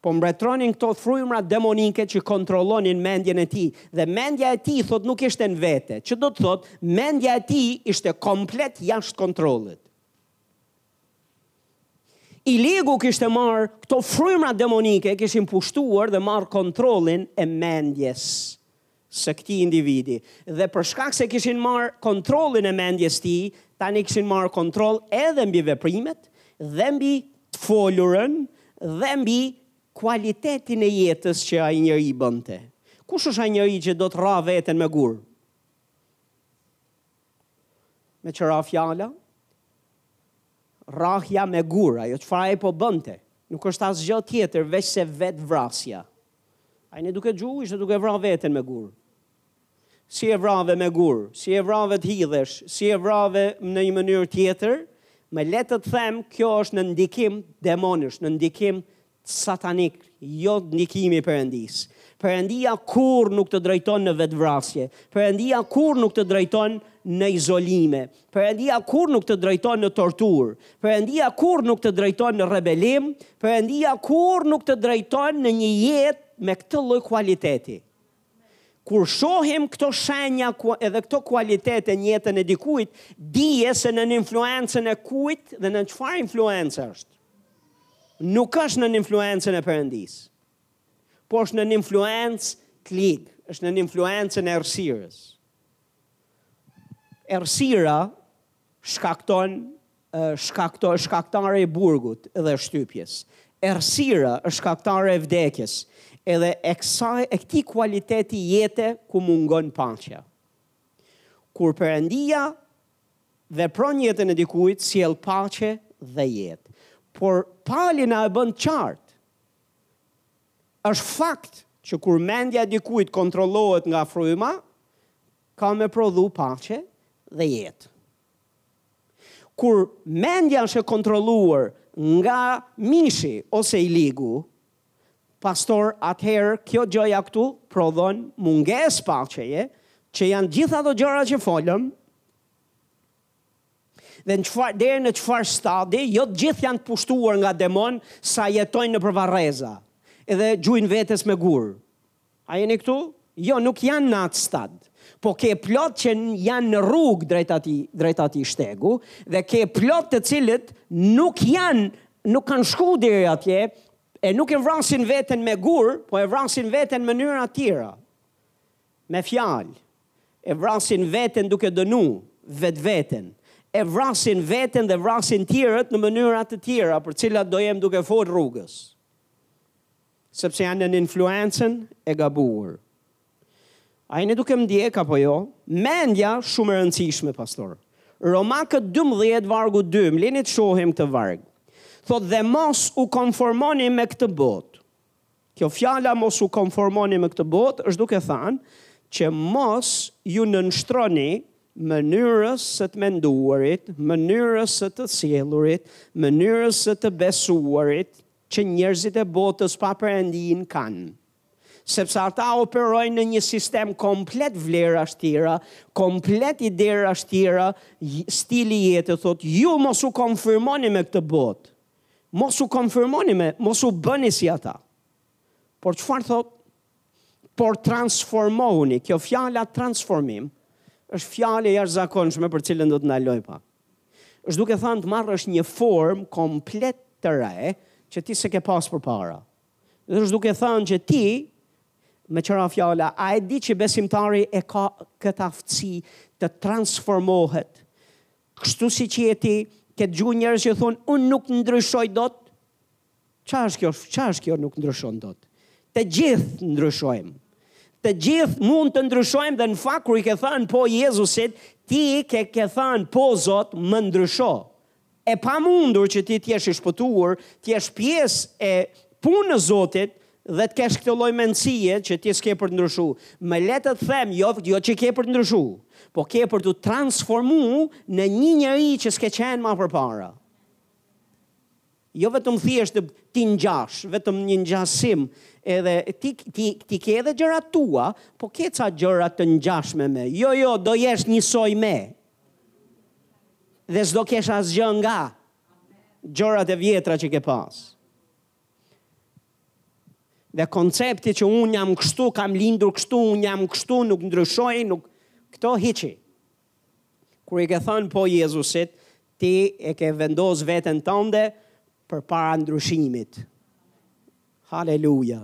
Po mbretëronin këto frymëra demonike që kontrollonin mendjen e tij dhe mendja e tij thotë nuk ishte në vete, që do të thotë mendja e tij ishte komplet jashtë kontrollit. I ligu kishte marrë këto frymëra demonike kishin pushtuar dhe marrë kontrollin e mendjes së këtij individi dhe për shkak se kishin marrë kontrollin e mendjes së tij, tani kishin marrë kontroll edhe mbi veprimet dhe mbi të folurën dhe mbi kualitetin e jetës që ai njeri bënte. Kush është ai njeri që do të rrahë veten me gur? Meqë ra fjala, rrahja me gur, ajo çfarë ai po bënte, nuk është asgjë tjetër, veçse vetëvrasja. Ai ne duke gju ishte duke vra veten me gur. Si e vrave me gur, si e vrave të hidhesh, si e vrave në një mënyrë tjetër, më le të të them, kjo është në ndikim demonish, në ndikim satanik, jo ndikim i Perëndisë. Perëndia kurrë nuk të drejton në vetëvrasje, Perëndia kurrë nuk të drejton në izolime, Perëndia kurrë nuk të drejton në torturë, Perëndia kurrë nuk të drejton në rebelim, Perëndia kurrë nuk të drejton në një jetë me këtë lloj kualiteti. Kur shohim këto shenja edhe këto kualitete në jetën e dikujt, dije se nën influencën e kujt dhe nën çfarë influencë është. Nuk është nën influencën e Perëndisë, por është nën influencë të ligë, është nën influencën e errësirës. Errësira shkakton shkakto është shkaktare e burgut dhe e shtypjes. Errësira është shkaktare e vdekjes edhe e kësaj e këtij kualiteti jete ku mungon paqja. Kur Perëndia vepron në jetën e dikujt sjell paqe dhe jetë. Por Pali na e bën të qartë. Është fakt që kur mendja e dikujt kontrollohet nga fryma, ka me prodhu paqe dhe jetë. Kur mendja është e kontrolluar nga mishi ose i ligu, pastor atëherë kjo gjoja këtu prodhon mungesë paqeje, që janë gjithë ato gjëra që folëm, Dhe në çfarë deri në çfarë stadi, jo të gjithë janë të pushtuar nga demonë sa jetojnë nëpër varreza. Edhe gjujnë vetes me gur. A jeni këtu? Jo, nuk janë në atë stad. Po ke plot që janë në rrugë drejt atij, drejt atij shtegu dhe ke plot të cilët nuk janë, nuk kanë shku deri atje e nuk e vrasin veten me gur, po e vrasin veten në mënyra të tjera. Me fjalë, E vrasin veten duke dënu, vetveten. E vrasin veten dhe vrasin tjerët në mënyra të tjera, për të cilat do jem duke folë rrugës. Sepse janë nën influencën e gabuar. A jeni duke më ndjek apo jo? Mendja shumë e rëndësishme, pastor. Romakët dymbëdhjetë vargu dy, më lini të shohim këtë varg. Thotë dhe mos u konformoni me këtë botë. Kjo fjala mos u konformoni me këtë botë është duke thënë që mos ju nënshtroni mënyrës së të menduarit, mënyrës së të sjellurit, mënyrës së të besuarit që njerëzit e botës pa Perëndinë kanë sepse ata operojnë në një sistem komplet vlerash tjera, komplet iderash tjera, stili jete, thotë, ju mos u konfirmoni me këtë botë. Mos u konformoni me, mos u bëni si ata. Por çfarë thot? Por transformohuni. Kjo fjala transformim është fjalë e jashtëzakonshme për të cilën do të ndaloj pak. Është duke thënë të marrësh një formë komplet të re që ti s'e ke pas përpara. Dhe është duke thënë që ti me tjera fjala, a e di që besimtari e ka këtë aftësi të transformohet Kështu siç je ti, ke dëgjuar njerëz që thonë unë nuk ndryshoj dot? Ça është kjo? Ça është kjo nuk ndryshon dot? Të gjithë ndryshojmë. Të gjithë mund të ndryshojmë dhe në fakt kur i ke thënë po Jezusit, ti ke ke thënë po Zot, më ndrysho. E pamundur që ti të jesh i shpëtuar, të jesh pjesë e punës së Zotit, Dhe të kesh këtë lloj mendësie që ti s'ke për të ndryshu. Më le të ta them, jo, jo që ke për të ndryshu, po ke për t'u transformu në një njeri që s'ke qenë ma përpara. Jo vetëm thjesht t'i ngjash, vetëm një ngjasim, edhe ti ti ti ke edhe gjërat tua, po ke ca gjëra të ngjashme me. Jo, jo, do jesh njësoj me. Dhe s'do kesh asgjë nga gjërat e vjetra që ke pas. Dhe koncepti që unë jam kështu, kam lindur kështu, unë jam kështu, nuk ndryshoj, nuk... Këto hiqi. Kur i ke thënë po Jezusit, ti e ke vendos veten tënde përpara ndryshimit. Haleluja.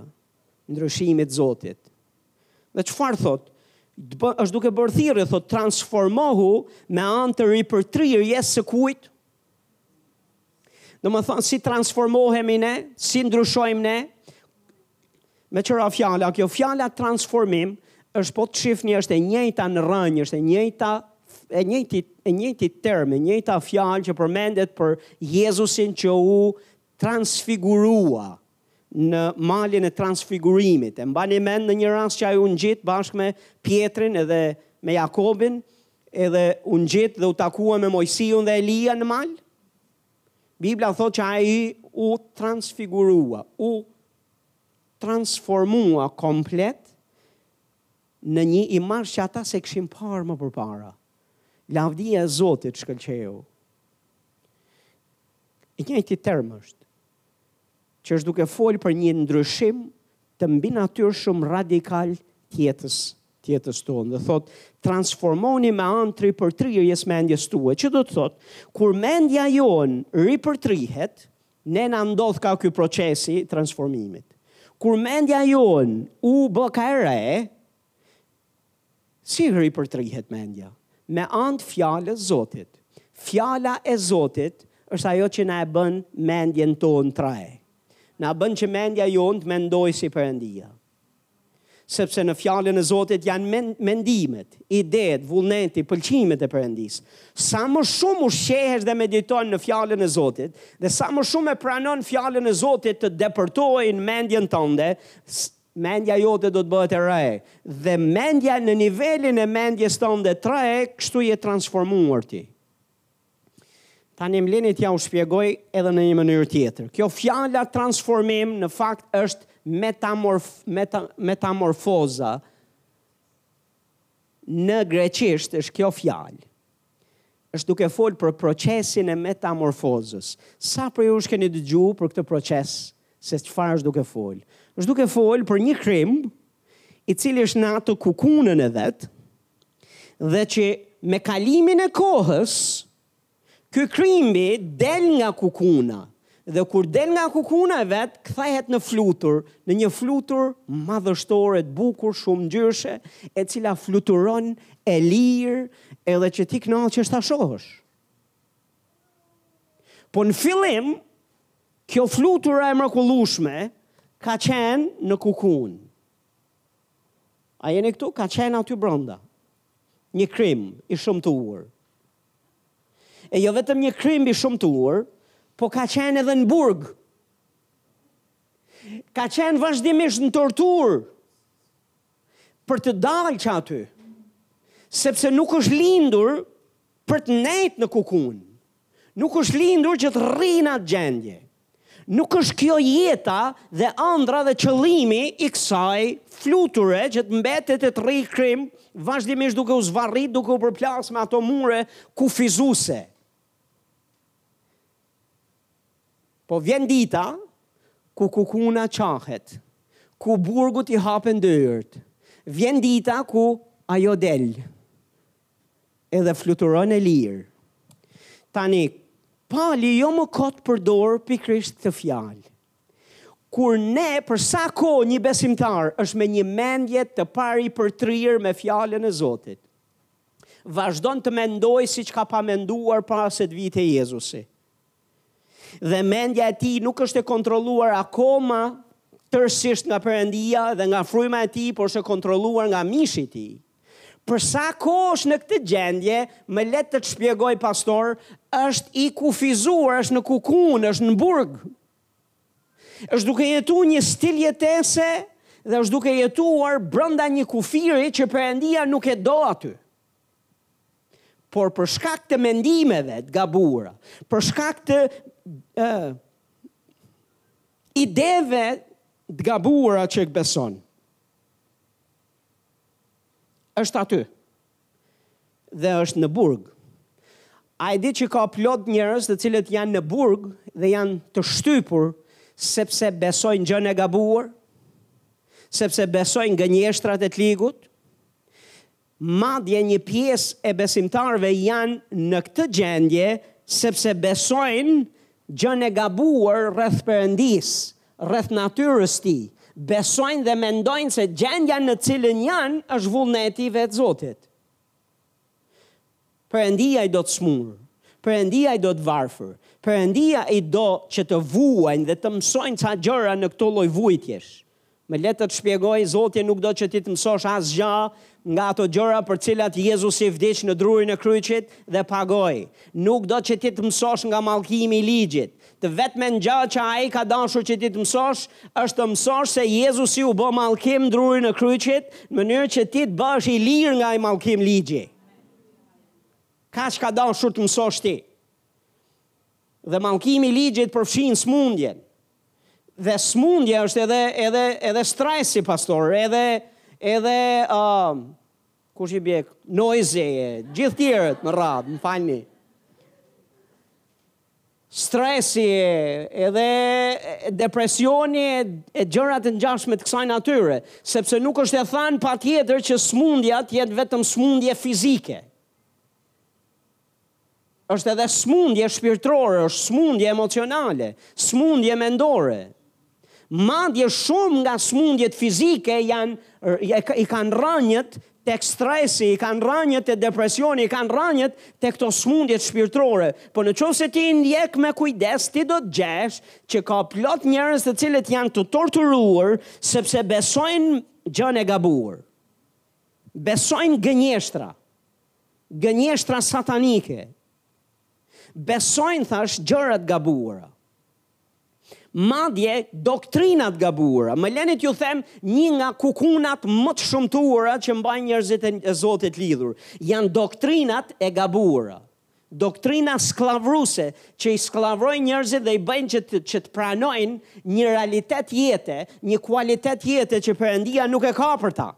Ndryshimit Zotit. Dhe çfarë thotë? Dë, është duke bërë thirrje, thot transformohu me anë të ripërtëritjes së kujt? Domethënë, si transformohemi ne, si ndryshojmë ne, me tjera fjala, kjo fjala transformim, është po të shifni, është e njëjta në rrënjë, është e njëjta e njëjti e njëjti term, e njëjta fjalë që përmendet për Jezusin që u transfigurua, në malin e transfigurimit. E mbani mend në një rast që ai u ngjit bashkë me Pjetrin edhe me Jakobin, edhe u ngjit dhe u takuan me Mojsiun dhe Elia në mal? Bibla thotë që ai u transfiguru, u transformu komplet në një imazh që ata s'e kishin parë më përpara. Lavdia e Zotit shkëlqeu. I njëjti term është që është duke folë për një ndryshim të mbinatyrshëm radikal të jetës, të jetës tonë dhe thotë transformohuni me anë të ripërtëritjes mendjes tuaj, që do të thotë kur mendja jonë ripërtërihet, ne na ndodh ka ky procesi transformimit. Kur mendja jonë u bë ka e re, Si ripërtrihet mendja me anë të fjalës Zotit. Fjala e Zotit është ajo që na e bën mendjen tonë të re. Na bën që mendja jonë të mendojë si Perëndia. Sepse në fjalën e Zotit janë mendimet, idetë, vullneti, pëlqimet e Perëndisë. Sa më shumë ushqehesh dhe mediton në fjalën e Zotit dhe sa më shumë e pranon fjalën e Zotit të depërtojë në mendjen tënde, Mendja jote do të bëhet e re dhe mendja në nivelin e mendjes tënde të re, kështu je transformuar ti. Tani më lini t'jua shpjegoj edhe në një mënyrë tjetër. Kjo fjala transformim në fakt është metamorf, meta, metamorfoza, në greqisht është kjo fjalë. Është duke folë për procesin e metamorfozës. Sa prej jush keni dëgju për këtë proces, se çfarë është duke folë? Është duke folë për një krimb, i cili është në atë kukunën e vet, dhe që me kalimin e kohës, ky krimbi del nga kukuna, Dhe kur del nga kukuna e vet, kthehet në flutur, në një flutur madhështore të bukur, shumëngjyrëshe, e cila fluturon e lirë, edhe që ti kënaqesh që ta shohësh. Po në fillim, kjo flutura e mrekullueshme ka qenë në kukunë. A jeni këtu? Ka qenë aty brenda. Një krimb i shëmtuar. E jo vetëm një krimb i shëmtuar, po ka qenë edhe në burg. Ka qenë vazhdimisht në torturë për të dalë që aty, sepse nuk është lindur për të nejtë në kukunë, nuk është lindur që të rrijë n'atë gjendje. Nuk është kjo jeta dhe ëndrra dhe qëllimi i kësaj fluture që të mbetet e të rrijë krimb, vazhdimisht duke u zvarrit, duke u përplasë me ato mure kufizuese. Po vjen dita ku kukuna çahet, ku burgut i hapen dyert, vjen dita ku ajo del. edhe fluturon e lirë. Tani, Pali jo më kot përdor pikërisht këtë fjalë. Kur ne, për sa kohë një besimtar, është me një mendje të paripërtrirë me fjalën e Zotit, vazhdon të mendojë siç ka pas menduar pa se të vinte Jezusi. Dhe mendja e tij nuk është e kontrolluar akoma tërësisht nga Perëndia dhe nga fryma e tij, por është e kontrolluar nga mishi i tij. Për sa kohë është në këtë gjendje, më le të të shpjegoj pastor, është i kufizuar, është në kukun, është në burg. Është duke jetuar një stil jetese dhe është duke jetuar brenda një kufiri që Perëndia nuk e do aty. Por për shkak të mendimeve të gabuara, për shkak të ë ideve të gabuara që beson. Është aty. Dhe është në burg. A e di që ka plot njerëz të cilët janë në burg dhe janë të shtypur sepse besojnë gjën e gabuar? Sepse besojnë gënjeshtrat e të ligut? Madje një pjesë e besimtarëve janë në këtë gjendje sepse besojnë gjënë e gabuar rreth Perëndisë, rreth natyrës Tij. Besojnë dhe mendojnë se gjendja në cilën janë është vullneti i vetë Zotit. Perëndia i do të smur. Perëndia i do të varfër. Perëndia i do që të vuajnë dhe të mësojnë ca gjëra në këto lloj vujtjesh. Më le të të shpjegoj, Zoti nuk do që ti të mësosh asgjë nga ato gjëra për të cilat Jezusi vdiq në drurin e kryqit dhe pagoi. Nuk do që ti të mësosh nga mallkimi i ligjit. Të vetmen gjë që Ai ka dashur që ti të mësosh është të mësosh se Jezusi u bë mallkim në drurin e kryqit në mënyrë që ti të bëhesh i lirë nga ai mallkim ligji. Kaq ka dashur të mësosh ti. Dhe mallkimi i ligjit përfshin smundjen. Dhe smundja është edhe edhe edhe stresi pastor, edhe edhe ë uh, qysh i bjen, noise, gjithë tjerët me radhë, më falni. Stresi edhe depresioni e gjëra të ngjashme të kësaj natyre, sepse nuk është e thënë patjetër që smundja të jetë vetëm smundje fizike. Është edhe smundje shpirtërore, është smundje emocionale, smundje mendore. Madje shumë nga smundjet fizike janë i kanë rrënjët tek stresi, i kanë rrënjët te depresioni, i kanë rrënjët tek këto smundjet shpirtërore. Po në qoftë se ti i ndjek me kujdes, ti do të gjesh që ka plot njerëz të cilët janë të torturuar sepse besojnë gjënë e gabuar. Besojnë gënjeshtra. Gënjeshtra satanike. Besojnë thashë gjëra të gabuara. Madje, doktrinat e gabuara, më leni t'ju them, një nga kukunat më të shëmtuara që mbajnë njerëzit e Zotit lidhur, janë doktrinat e gabuara. Doktrina skllavëruse që i skllavërojnë njerëzit dhe i bëjnë që të, që të pranojnë një realitet jete, një kualitet jete që Perëndia nuk e ka për ta.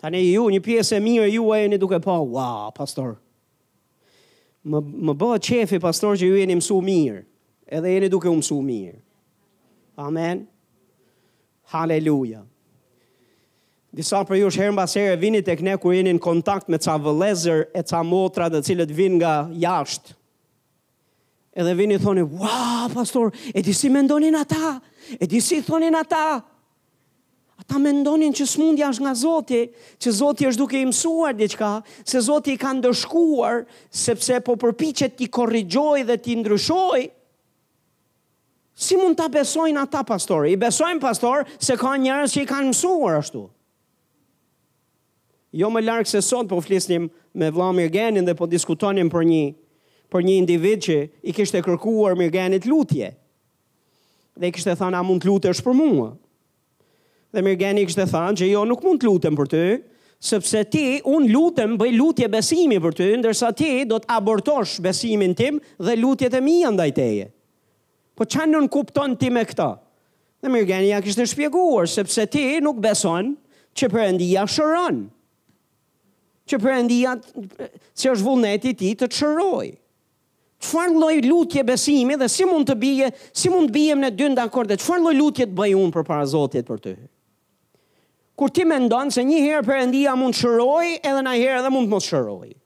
Tani ju, një pjesë e mirë e juaj jeni duke tha, wow, pastor, Më, më bëhet qejfi, pastor, që ju jeni mësu mirë. Edhe jeni duke u mësu mirë. Amen. Haleluja. Disa prej jush herë mbas here vini tek ne kur jeni në kontakt me ca vëllezër e ca motra të cilët vijnë nga jashtë. Edhe vini thoni, wow, pastor, e di si mendonin ata, e di si thonin ata. Ata mendonin që smundja është nga Zoti, që Zoti është duke i mësuar diçka, se Zoti i ka ndëshkuar, sepse po përpiqet t'i korrigjojë dhe t'i ndryshojë. Si mund ta besojnë ata pastor? I besojnë pastor se ka njerëz që i kanë mësuar ashtu. Jo më larg se sot po flisnim me vlla Mirgenin dhe po diskutonim për një për një individ që i kishte kërkuar Mirgenit lutje. Dhe i kishte thënë a mund të lutesh për mua? Dhe Mirgeni kishte thënë që jo nuk mund të lutem për ty, sepse ti unë lutem bëj lutje besimi për ty, ndërsa ti do të abortosh besimin tim dhe lutjet e mia ndaj teje. Po ça nënkupton ti me këto? Dhe Mirgeni ia kishte shpjeguar, sepse ti nuk beson që Perëndia shëron. Që Perëndia, që është vullneti i tij të të shërojë. Çfarë lloj lutje besimi dhe si mund të bije, si mund të biem ne dy në dakord, çfarë lloj lutje të bëj unë përpara Zotit për ty? Kur ti mendon se një herë Perëndia mund të shërojë edhe një herë edhe mund të mos shërojë.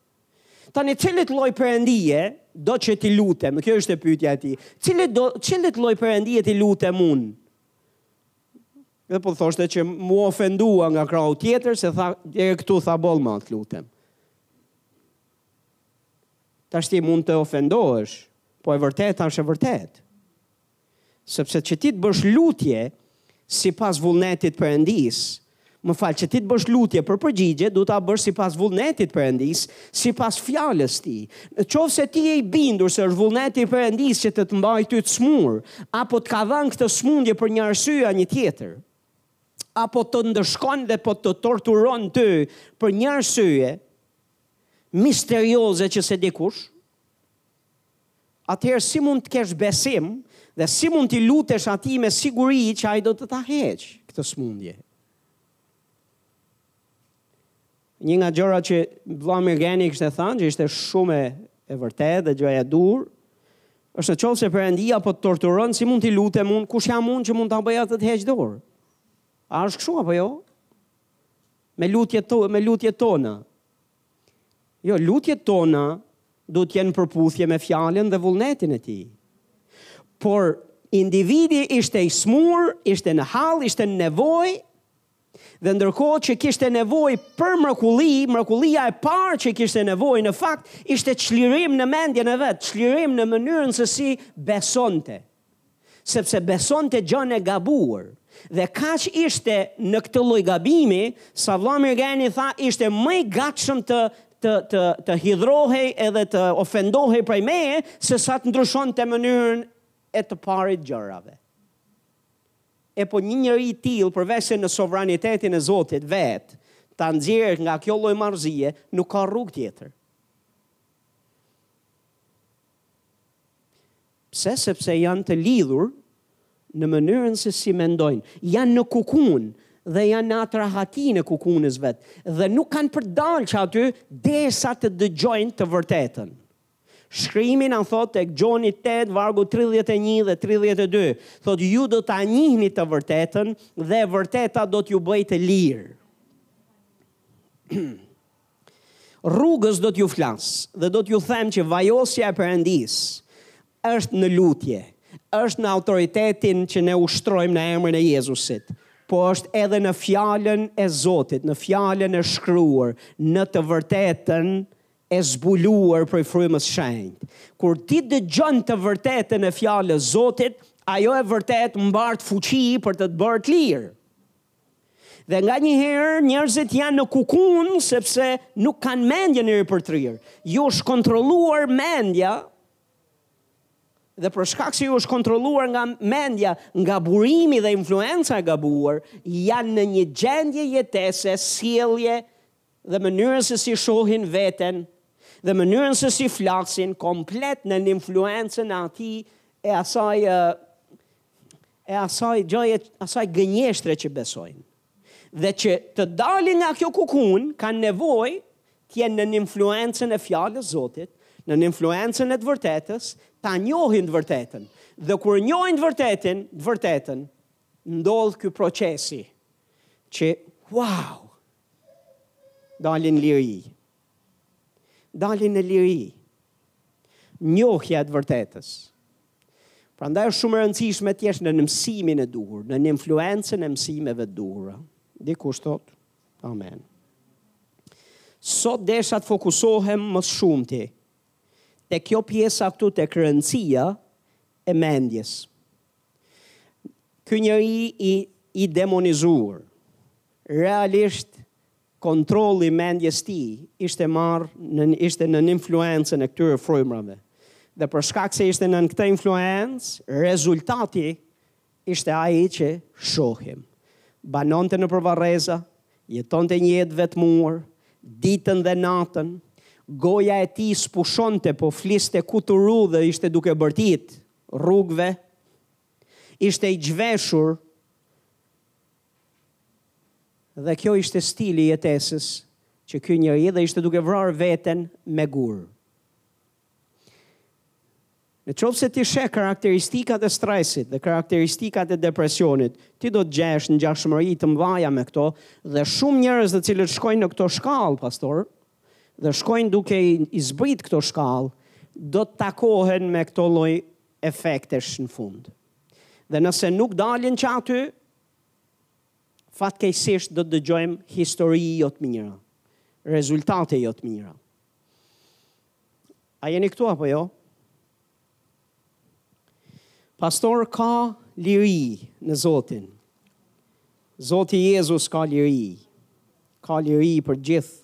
Tani cilit lloj perëndie do që t'i lutem? Kjo ishte pyetja e tij. Cilit do cilit lloj perëndie t'i lutem unë? Dhe po thoshte që m'u ofendua nga krahu tjetër se tha deri këtu tha boll më të lutem. Tash ti mund të ofendohesh, po e vërteta është e vërtetë. Sepse që ti të bësh lutje sipas vullnetit të Perëndisë, më fal, që ti të bësh lutje për përgjigje, duhet ta bësh sipas vullnetit të Perëndisë, sipas fjalës së tij. Në qoftë se ti je i bindur se është vullneti i Perëndisë që të të mbajë ty të smur, apo të ka dhënë këtë sëmundje për një arsye a një tjetër, apo të ndëshkon dhe po të torturon ty për një arsye misterioze që s'e di kush, atëherë si mund të kesh besim dhe si mund t'i lutesh atij me siguri që ai do të ta heqë këtë sëmundje. Një nga gjërat që vëlla Mirgeni kishte thënë, që ishte shumë e vërtetë dhe gjëja e dytë, është në qoftë se Perëndia po të torturon, si mund t'i lutem unë, kush jam unë që mund ta bëj atë të heqë dorë? A është kështu, apo jo? Me lutje, to, me lutje tona. Jo, lutjet tona duhet të jenë përputhje me fjalën dhe vullnetin e tij. Por individi ishte i sëmurë, ishte në hall, ishte në nevojë dhe ndërkohë që kishte nevojë për mrekulli, mrekullia e parë që kishte nevojë në fakt ishte çlirim në mendjen e vet, çlirim në mënyrën se si besonte. sepse besonte gjënë e gabuar, dhe kaq ishte në këtë lloj gabimi, sa vëlla Mirgeni tha ishte më i gatshëm të të të të hidhrohej edhe të ofendohej prej meje, se sa të ndryshonte mënyrën e të parit gjërave. Epo një njeri i tillë, përveçse në sovranitetin e Zotit vetë, ta nxjerrë nga kjo lloj marrëzie, nuk ka rrugë tjetër. Pse? Sepse janë të lidhur në mënyrën se si mendojnë. Janë në kukun dhe janë në atë rahatin e kukunit të vet dhe nuk kanë për të dalë që aty derisa të dëgjojnë të vërtetën. Shkrimi na thotë tek Gjoni 8 vargu 31 dhe 32, thotë ju do ta njihni të vërtetën dhe e vërteta do t'ju bëjë të lirë. Rrugës do t'ju flas dhe do t'ju them që vajosja e Perëndisë është në lutje, është në autoritetin që ne ushtrojmë në emrin e Jezusit, po është edhe në Fjalën e Zotit, në Fjalën e Shkruar, në të vërtetën e zbuluar prej Frymës së Shenjtë. Kur ti dëgjon të vërtetën e Fjalës Zotit, ajo e vërtetë mbart fuqi për të të bërë të lirë. Dhe nganjëherë njerëzit janë në kukun sepse nuk kanë mendjen e ripërtrirë. Ju është kontrolluar mendja dhe për shkak se ju është kontrolluar nga mendja, nga burimi dhe influenca e gabuar, janë në një gjendje jetese, sjellje dhe mënyrën se si shohin veten dhe mënyrën se si flasin komplet nën influencën e atij e asaj e asaj gjëje, asaj gënjeshtre që besojnë. Dhe që të dalin nga kjo kukun, kanë nevojë të jenë nën influencën e fjalës Zotit, nën influencën e të vërtetës, ta njohin të vërtetën. Dhe kur njohin të vërtetën, të vërtetën, ndodh ky procesi, që, wow, dalin liri, dalin në liri. Njohja e të vërtetës. Prandaj është shumë e rëndësishme të jesh nën mësimin e duhur, nën influencën e mësimeve të duhura. Dikush thotë, amen. Sot desha të fokusohem më shumë ti, te kjo pjesa këtu tek rëndësia e mendjes. Ky njeri i, i demonizuar, realisht Kontrolli i mendjes së tij ishte marrë nën ishte nën influencën e këtyre frymërave. Dhe për shkak se ishte nën këtë influencë, rezultati ishte ai që shohim. Banonte nëpër varreza, jetonte një jetë vetmuar, ditën dhe natën, goja e tij s'pushonte, po fliste kuturu dhe ishte duke bërtit rrugëve, ishte i zhveshur Dhe kjo ishte stili i jetesës që ky njeri dhe ishte duke vrar veten me gur. Në qoftë se ti sheh karakteristikat e stresit dhe karakteristikat e depresionit, ti do të gjesh ngjashmëri të mëdhaja me këto dhe shumë njerëz të cilët shkojnë në këto shkallë, pastor, dhe shkojnë duke i zbrit këto shkallë, do të takohen me këto lloj efektesh në fund. Dhe nëse nuk dalin që aty, fatkeqësisht do të dëgjojmë histori jo të mira, rezultate jo të mira. A jeni këtu apo jo? Pastor ka liri në Zotin. Zoti Jezus ka liri. Ka liri për gjithë.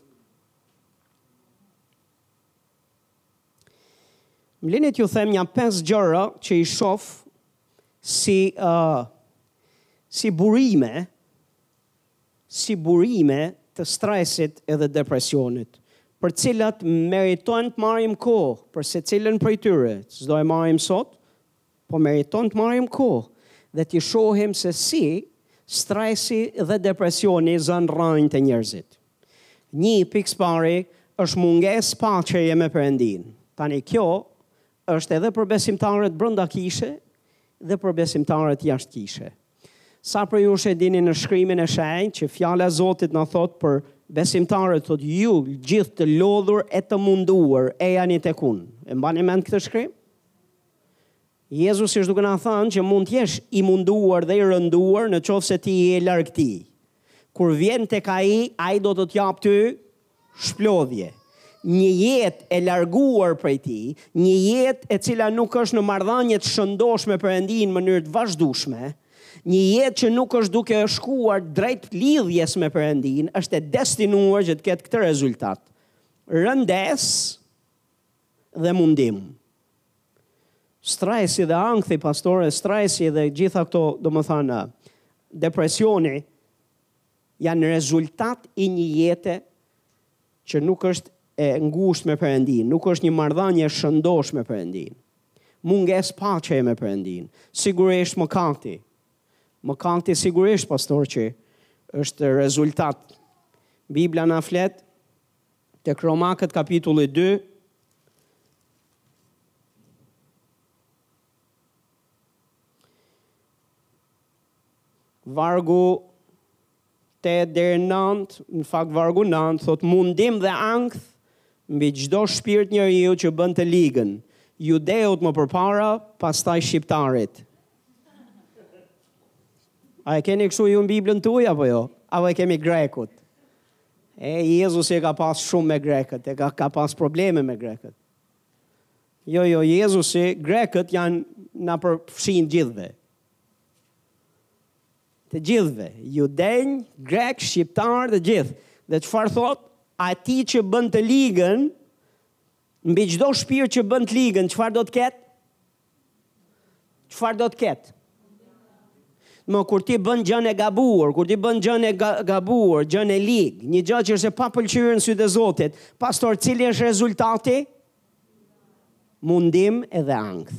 Më lini t'ju them nja pesë gjëra që i shoh si uh, si burime si burime të stresit edhe depresionit, për të cilat meritojnë të marrim kohë, për secilën prej tyre, s'do e marrim sot, Po meriton të marrim kohë dhe t'i shohim se si stresi dhe depresioni zënë rrënjë te njerëzit. Një pikësëpari është mungesë paqeje me Perëndinë. Tani kjo është edhe për besimtarët brenda kishe dhe për besimtarët jashtë kishe. Sa prej jush e dini në Shkrimin e Shenjtë që fjala e Zotit na thotë për besimtarët thotë ju gjithë të lodhur e të munduar ejani tek unë. E mbani mend këtë shkrim? Jezusi është duke na thënë që mund të jesh i munduar dhe i rënduar në qoftë se ti je larg tij. Kur vjen tek ai, ai do të të japë ty shplodhje. Një jetë e larguar prej tij, një jetë e cila nuk është në marrëdhënie të shëndoshë me Perëndinë në mënyrë të vazhdueshme, një jetë që nuk është duke shkuar drejt lidhjes me Perëndinë, është e destinuar që të ketë këtë rezultat. Rëndesë. dhe mundim. Stresi dhe ankthi, pastore, stresi dhe gjithë këto, domethanë, depresioni, janë rezultat i një jete që nuk është e ngushtë me Perëndinë, nuk është një marrëdhanie e shëndoshë me Perëndinë. Mungesë paqeje me Perëndinë. Sigurisht mëkati. Mëkati sigurisht, pastor, që është rezultat. Bibla na flet Tek Romakët kapitulli dy, vargu 8 deri në 9, në fakt vargu 9 thotë mundim dhe ankth mbi çdo shpirt njeriu që bën të ligën, judeut më përpara, pastaj shqiptarit. A e keni kështu ju në Biblën tuaj apo jo? Apo e kemi grekut? E Jezusi e ka pas shumë me grekët, e ka, ka pas probleme me grekët. Jo, jo, Jezusi, grekët janë, na përfshijnë të gjithëve. Të gjithëve, judenj, grekë, shqiptarë, të gjithë. Dhe çfarë thotë, atij që bën të ligën, mbi çdo shpirt që bën të ligën, çfarë do të ketë? Çfarë do të ketë? Mo, kur ti bën gjënë e gabuar, kur ti bën gjënë e gabuar, gjënë e ligë, një gjë që është e papëlqyer në sytë e Zotit, pastor, cili është rezultati? Mundim edhe ankth.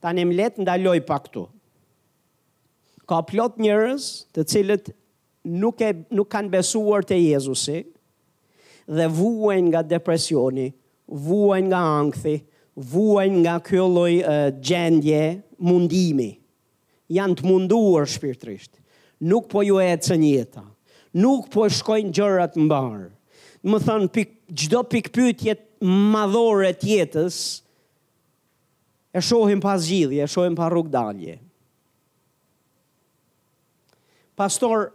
Tani më le të ndaloj pak këtu. Ka plot njerëz të cilët nuk e nuk kanë besuar te Jezusi dhe vuajnë nga depresioni, vuajnë nga ankthi, vuajnë nga kjo lloj gjendje mundimi. Janë të munduar shpirtërisht. Nuk po ju ecën jeta. Nuk po shkojnë gjërat mbarë. Domethënë, pik, çdo pikëpyetje madhore të jetës, e shohim pa zgjidhje, e shohim pa rrugëdalje. Pastor,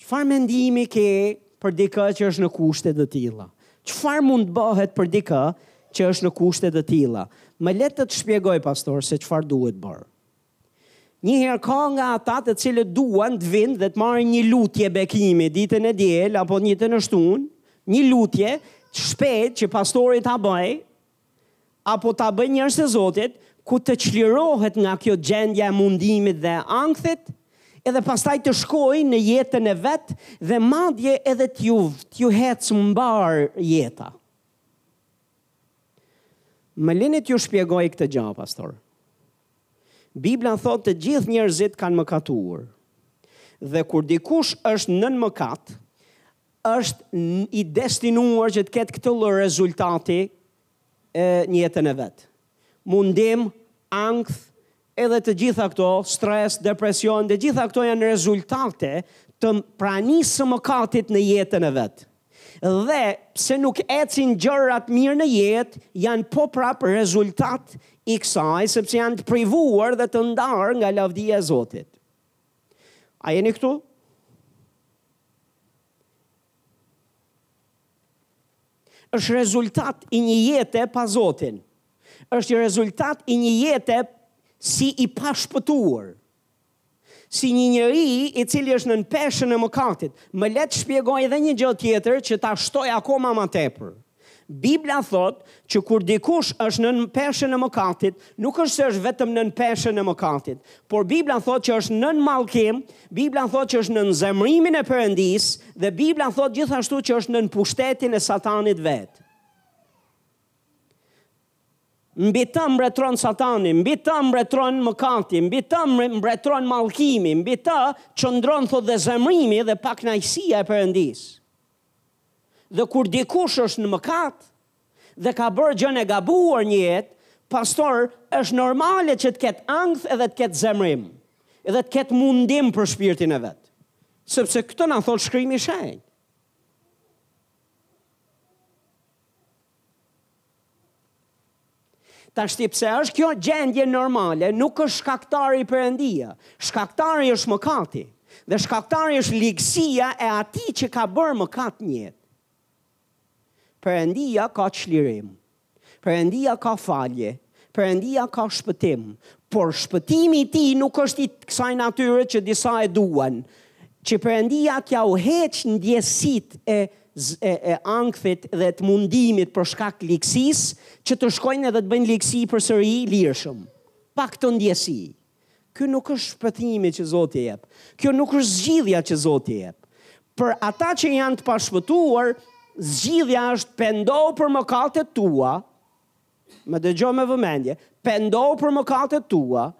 çfarë mendimi ke për dikë që është në kushte të tilla? Çfarë mund të bëhet për dikë që është në kushte të tilla? Më le të të shpjegoj pastor se çfarë duhet bërë. Një herë ka nga ata të cilët duan të vijnë dhe të marrin një lutje bekimi ditën e diel apo ditën e shtunë, një lutje të shpejt që pastori ta bëjë, Apo ta bëjnë njerëz të Zotit, ku të çlirohet nga kjo gjendje e mundimit dhe e ankthit, edhe pastaj të shkojë në jetën e vet dhe madje edhe t'ju t'ju ecë mbarë jeta. Më lini t'ju shpjegoj këtë gjë, pastor. Bibla thotë të gjithë njerëzit kanë mëkatuar. Dhe kur dikush është nën mëkat, është i destinuar që të ketë këtë lloj rezultati në jetën e vet. Mundim, ankth, edhe të gjitha këto, stres, depresion, të gjitha këto janë rezultate të pranisë së mëkatit në jetën e vet. Dhe se nuk ecin gjërat mirë në jetë, janë po prap rezultat i kësaj, sepse janë të privuar dhe të ndarë nga lavdia e Zotit. A jeni këtu? është rezultat i një jete pa Zotin. është rezultat i një jete si i pashpëtuar. Si një njeri i cili është nën peshën e mëkatit. Më le të shpjegoj edhe një gjë tjetër që ta shtoj akoma ma tepër. Bibla thotë që kur dikush është nën peshën e mëkatit, nuk është se është vetëm nën peshën e mëkatit, por Bibla thotë që është nën mallkim, Bibla thotë që është nën zemrimin e Perëndisë dhe Bibla thotë gjithashtu që është nën pushtetin e Satanit vetë. Mbi të mbretron Satani, mbi të mbretron mëkati, mbi të mbretron mallkimi, mbi të qëndron thotë dhe zemrimi dhe pakënaqësia e Perëndisë. Dhe kur dikush është në mëkat dhe ka bërë gjënë e gabuar një jetë, pastor është normale që të ketë ankth edhe të ketë zemrim, edhe të ketë mundim për shpirtin e vet. Sepse këtë na thotë Shkrimi i Shenjtë. Tashti pse është kjo gjendje normale, nuk është shkaktari Perëndia. Shkaktari është mëkati. Dhe shkaktari është ligësia e atij që ka bërë mëkat në jetë. Perëndia ka çlirim. Perëndia ka falje. Perëndia ka shpëtim, por shpëtimi i tij nuk është i kësaj natyre që disa e duan. Që Perëndia t'jua heqë ndjesitë e e, e ankthit dhe të mundimit për shkak ligësisë, që të shkojnë edhe të bëjnë ligësi përsëri lirshëm. Pa këtë ndjesi. Kjo nuk është shpëtimi që Zoti jep. Kjo nuk është zgjidhja që Zoti jep. Për ata që janë të pashpëtuar, zgjidhja është pendo për mëkatet tua, Më dëgjo me vëmendje, pendohu për mëkatet tua,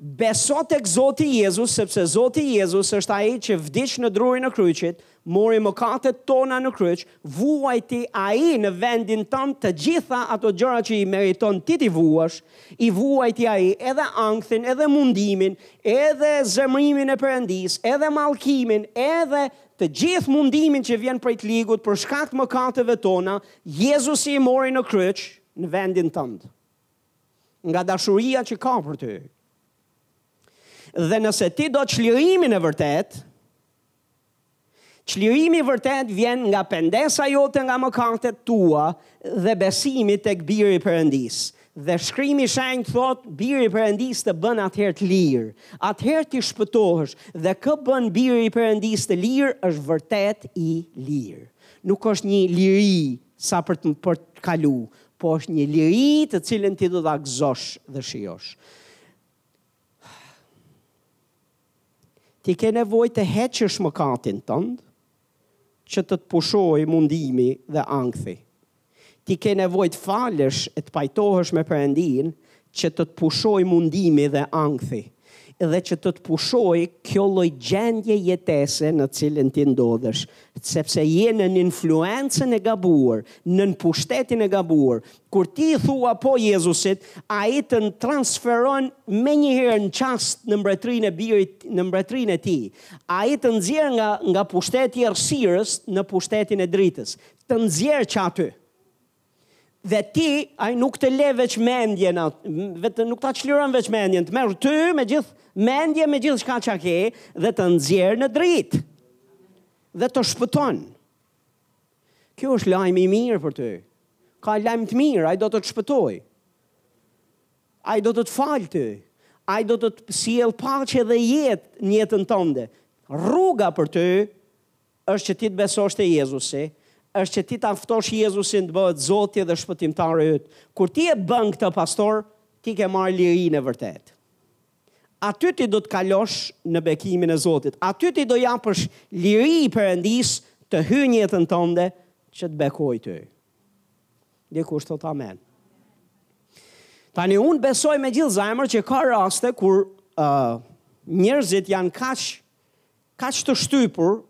beso tek Zoti Jezus, sepse Zoti Jezus është ai që vdiq në drurin e kryqit, mori mëkatet tona në kryq, vuajti Ai në vendin tënd të gjitha ato gjëra që i meriton ti t'i vuash, i vuajti Ai edhe ankthin, edhe mundimin, edhe zemërimin e Perëndisë, edhe mallkimin, edhe të gjithë mundimin që vjen prej t'ligut për shkak të mëkateve tona, Jezusi i mori në kryq në vendin tënd. Nga dashuria që ka për ty. Dhe nëse ti do çlirimin e vërtetë, çlirimi i vërtetë vjen nga pendesa jote nga mëkatet tua dhe besimi tek Biri i Perëndisë. Dhe shkrimi i shenjtë thotë, Biri i Perëndisë të bën atëherë të lirë. Atëherë ti shpëtohesh dhe kë bën Biri i Perëndisë të lirë është vërtet i lirë. Nuk është një liri sa për të për të kalu, po është një liri të cilën ti do ta gëzosh dhe shijosh. Ti ke nevojë të heqësh mëkatin tënd, që të të pushojë mundimi dhe ankthi. Ti ke nevojë të falësh e të pajtohesh me Perëndinë që të të pushojë mundimi dhe ankthi dhe që të të pushojë kjo lloj gjendje jetese në të cilën ti ndodhesh, sepse je nën influencën e gabuar, nën pushtetin e gabuar. Kur ti i thua po Jezusit, Ai të transferon menjëherë në çast në mbretërinë e Birit, në mbretërinë e Tij. Ai të nxjerr nga nga pushteti i errësirës në pushtetin e dritës, të nxjerr që aty. Dhe ti, ai nuk të le veç mendjen, vetë nuk ta çliron veç mendjen, të merr ty me gjithë mendje, me gjithçka çka ke, dhe të nxjerr në dritë. Dhe të shpëton. Kjo është lajmi i mirë për ty. Ka lajm të mirë, ai do të të shpëtojë. Ai do të të falë ty. Ai do të të sjellë paqe dhe jetë në jetën tënde. Rruga për ty Është që ti të besosh te Jezusi, është që ti ta ftosh Jezusin të bëhet Zoti dhe Shpëtimtari yt. Kur ti e bën këtë pastaj, ti ke marrë lirinë e vërtetë. Aty ti do të kalosh në bekimin e Zotit. Aty ti do t'i japësh liri Perëndisë të hyjë në jetën tënde që të të bekojë ty. Dikush thotë amen. Tani unë besoj me gjithë zemër që ka raste kur uh, njerëzit janë kaq Kaq të shtypur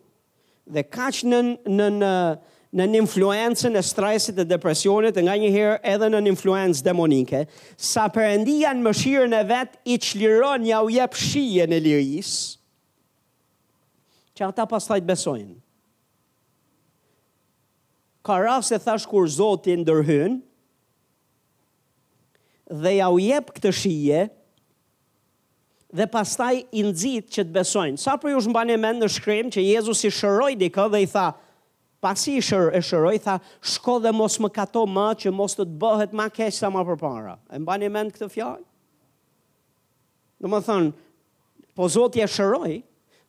dhe kaq nën nën nën influencën e stresit e depresionit e nganjëherë edhe nën influencë demonike, sa Perëndia në mëshirën e vet i çliron jua jep shijen e lirisë, që ata pastaj të besojnë. Ka raste thash kur Zoti ndërhyn dhe jua jep këtë shije, dhe pastaj i nxit që të besojnë. Sa prej jush mbani mend në shkrim që Jezusi shëroi dikë dhe i tha, pasi i shër, e shëroi, tha, shko dhe mos mëkato më që mos të të bëhet ma keq sa ma përpara. E mbani mend këtë fjalë? Domethënë, po Zoti e shëroi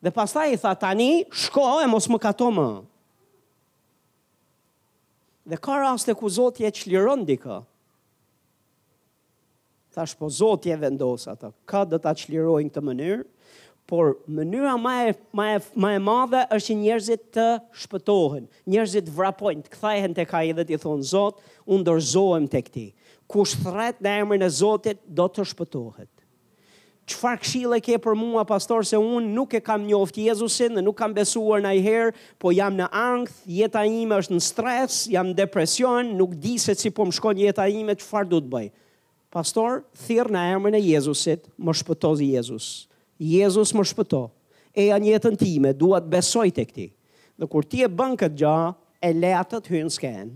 dhe pastaj i tha, tani shko e mos mëkato më. Dhe ka raste ku Zoti e çliron dikë. Thash po Zoti e vendos atë. Ka do ta çlirojë në këtë mënyrë, por mënyra ma e më e më e madhe është që njerëzit të shpëtohen, njerëzit të vrapojnë, të kthehen tek ai dhe t'i thonë Zot, unë dorëzohem tek ti. Kush thret në emrin e Zotit do të shpëtohet. Çfarë këshille ke për mua pastor se unë nuk e kam njoft Jezusin dhe nuk kam besuar nanjherë po jam në ankth jeta ime është në stres jam në depresion nuk di se si po më shkon jeta ime çfarë duhet të bëj pastor thirr në emrin e Jezusit më shpëto Jezus Jezus më shpëto eja në jetën time dua të besoj tek ti dhe kur ti e bën këtë gjë e le atë të hyjë në skenë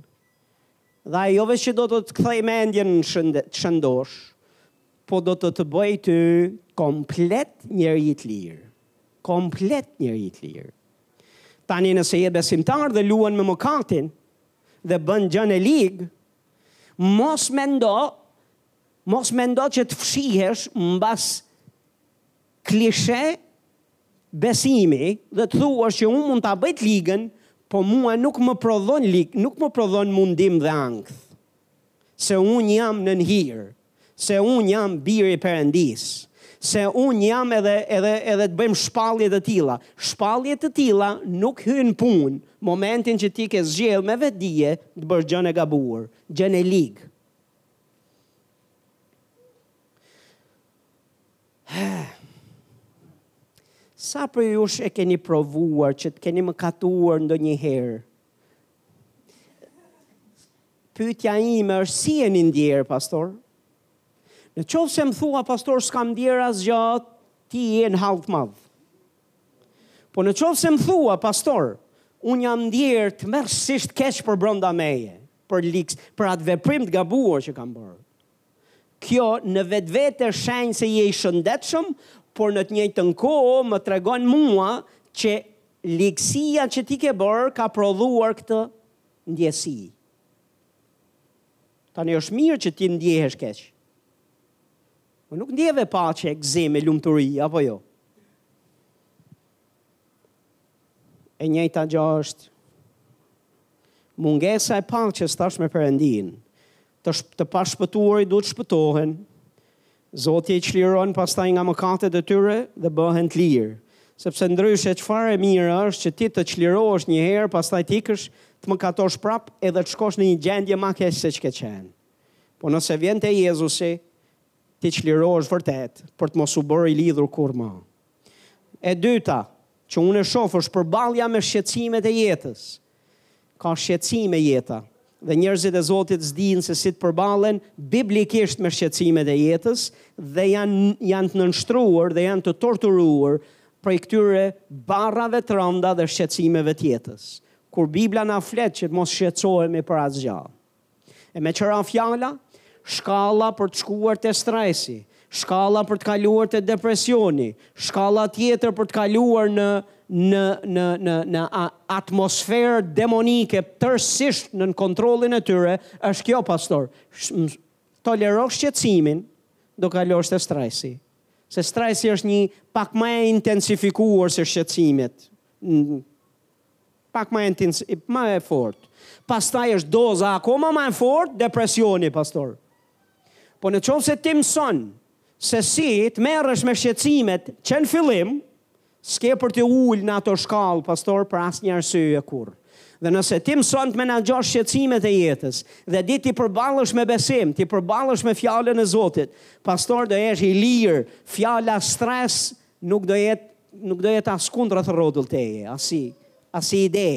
dhe ai veç që do të të kthejë mendjen e shëndoshë Po do të të bëjë ty komplet njeri të lirë. Komplet njeri të lirë. Tani nëse je besimtar dhe luan me mëkatin dhe bën gjën e ligë, mos mendo, mos mendo që të fshihesh mbas klishe besimi dhe të thuash që unë mund ta bëj të ligën, po mua nuk më prodhon lig, nuk më prodhon mundim dhe ankth. se unë jam nën hir, se unë jam bir i Perëndisë, se unë jam edhe edhe edhe të bëjmë shpallje të tilla. Shpallje të tilla nuk hyjnë punë momentin që ti ke zgjedh me vetëdije të bësh gjënë e gabuar, gjënë e ligë. Sa për jush e keni provuar që të keni mëkatuar ndonjëherë Pyetja ime është si jeni ndjerë, pastor? Në qoftë se më thua, pastor, s'kam ndjerë asgja, ti je në hall të madh. Po në qoftë se më thua, pastor, unë jam ndjerë tmerrësisht keq përbrenda meje, për iks, për atë veprim të gabuar që kam bërë. Kjo në vetvete është shenjë se je i shëndetshëm, por në të njëjtën kohë më tregon mua që ligësia që ti ke bërë ka prodhuar këtë ndjesi. Tani është mirë që ti ndjehesh keq. Po nuk ndjeve paqe, gëzim e lumturi, apo jo? E njëjta gjë është mungesa e paqes thashë me Perëndinë. Të, të pashpëtuarit duhet të shpëtohen. Zoti i çliron pastaj nga mëkatet e tyre dhe bëhen të lirë. Sepse ndryshe çfarë e mirë është që ti të çlirohesh një herë, pastaj të ikësh, të mëkatosh prap edhe të shkosh në një gjendje ma keq se ç'ke qenë. Po nëse vjen te Jezusi, ti çlirohesh vërtet për të mos u bërë i lidhur kurrë më. E dyta, që unë e shof është përballja me shqetësimet e jetës. Ka shqetësime jeta, dhe njerëzit e Zotit s'dinë se si të përballen biblikisht me shqetësimet e jetës dhe janë janë të nënshtruar dhe janë të torturuar prej këtyre barrave të rënda dhe shqetësimeve të jetës. Kur Bibla na flet që të mos shqetësohemi për asgjë. E me ca fjalë, shkalla për të shkuar te stresi, shkalla për të kaluar te depresioni, shkalla tjetër për të kaluar në, në, në, në, në atmosferë demonike tërësisht nën kontrollin e tyre, është kjo pastor, tolero shqetësimin, do kalosh te stresi. Se stresi është një pak ma e intensifikuar se shqetësimet, Pak ma intens, ma e fort. Pastaj është doza akoma ma e fort, depresioni, pastor. Po në qoftë se ti mëson, se si të merresh me shqetësimet, që në fillim, s'ke për t'u ul në ato shkallë, pastor, për asnjë arsye kurrë. Dhe nëse ti mëson të menaxhosh shqetësimet e jetës, dhe di t'i përballësh me besim, t'i përballësh me fjalën e Zotit, pastor, do jesh i lirë, fjala stres, Nuk do jetë, nuk do jetë as kund rreth rrotull teje, as si, as si ide.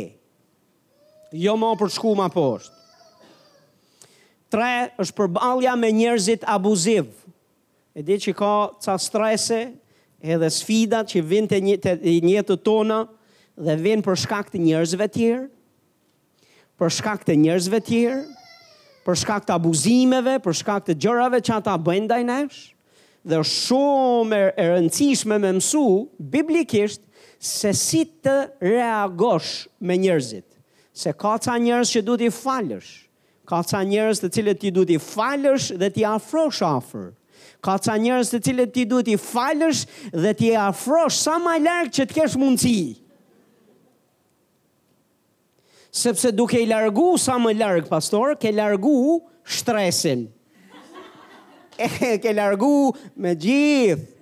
Jo ma për shku ma poshtë. Tre, është përballja me njerëzit abuziv. E di që ka ca strese edhe sfida që vin te jetët tona dhe vin për shkak të njerëzve tjerë, për shkak të njerëzve tjerë, për shkak të abuzimeve, për shkak të gjërave që ata bëjnë ndaj nesh, dhe shumë e rëndësishme me mësu biblikisht se si të reagosh me njerëzit. Se ka ca njerëz që duhet t'i falësh, ka ca njerëz të cilët ti duhet t'i falësh dhe t'i afrosh afër. Ka ca njerëz të cilët ti duhet t'i falësh dhe t'i afrosh sa më larg që të kesh mundësi. Sepse duke i largu sa më larg pastor, ke largu stresin. E ke largu me gjithë.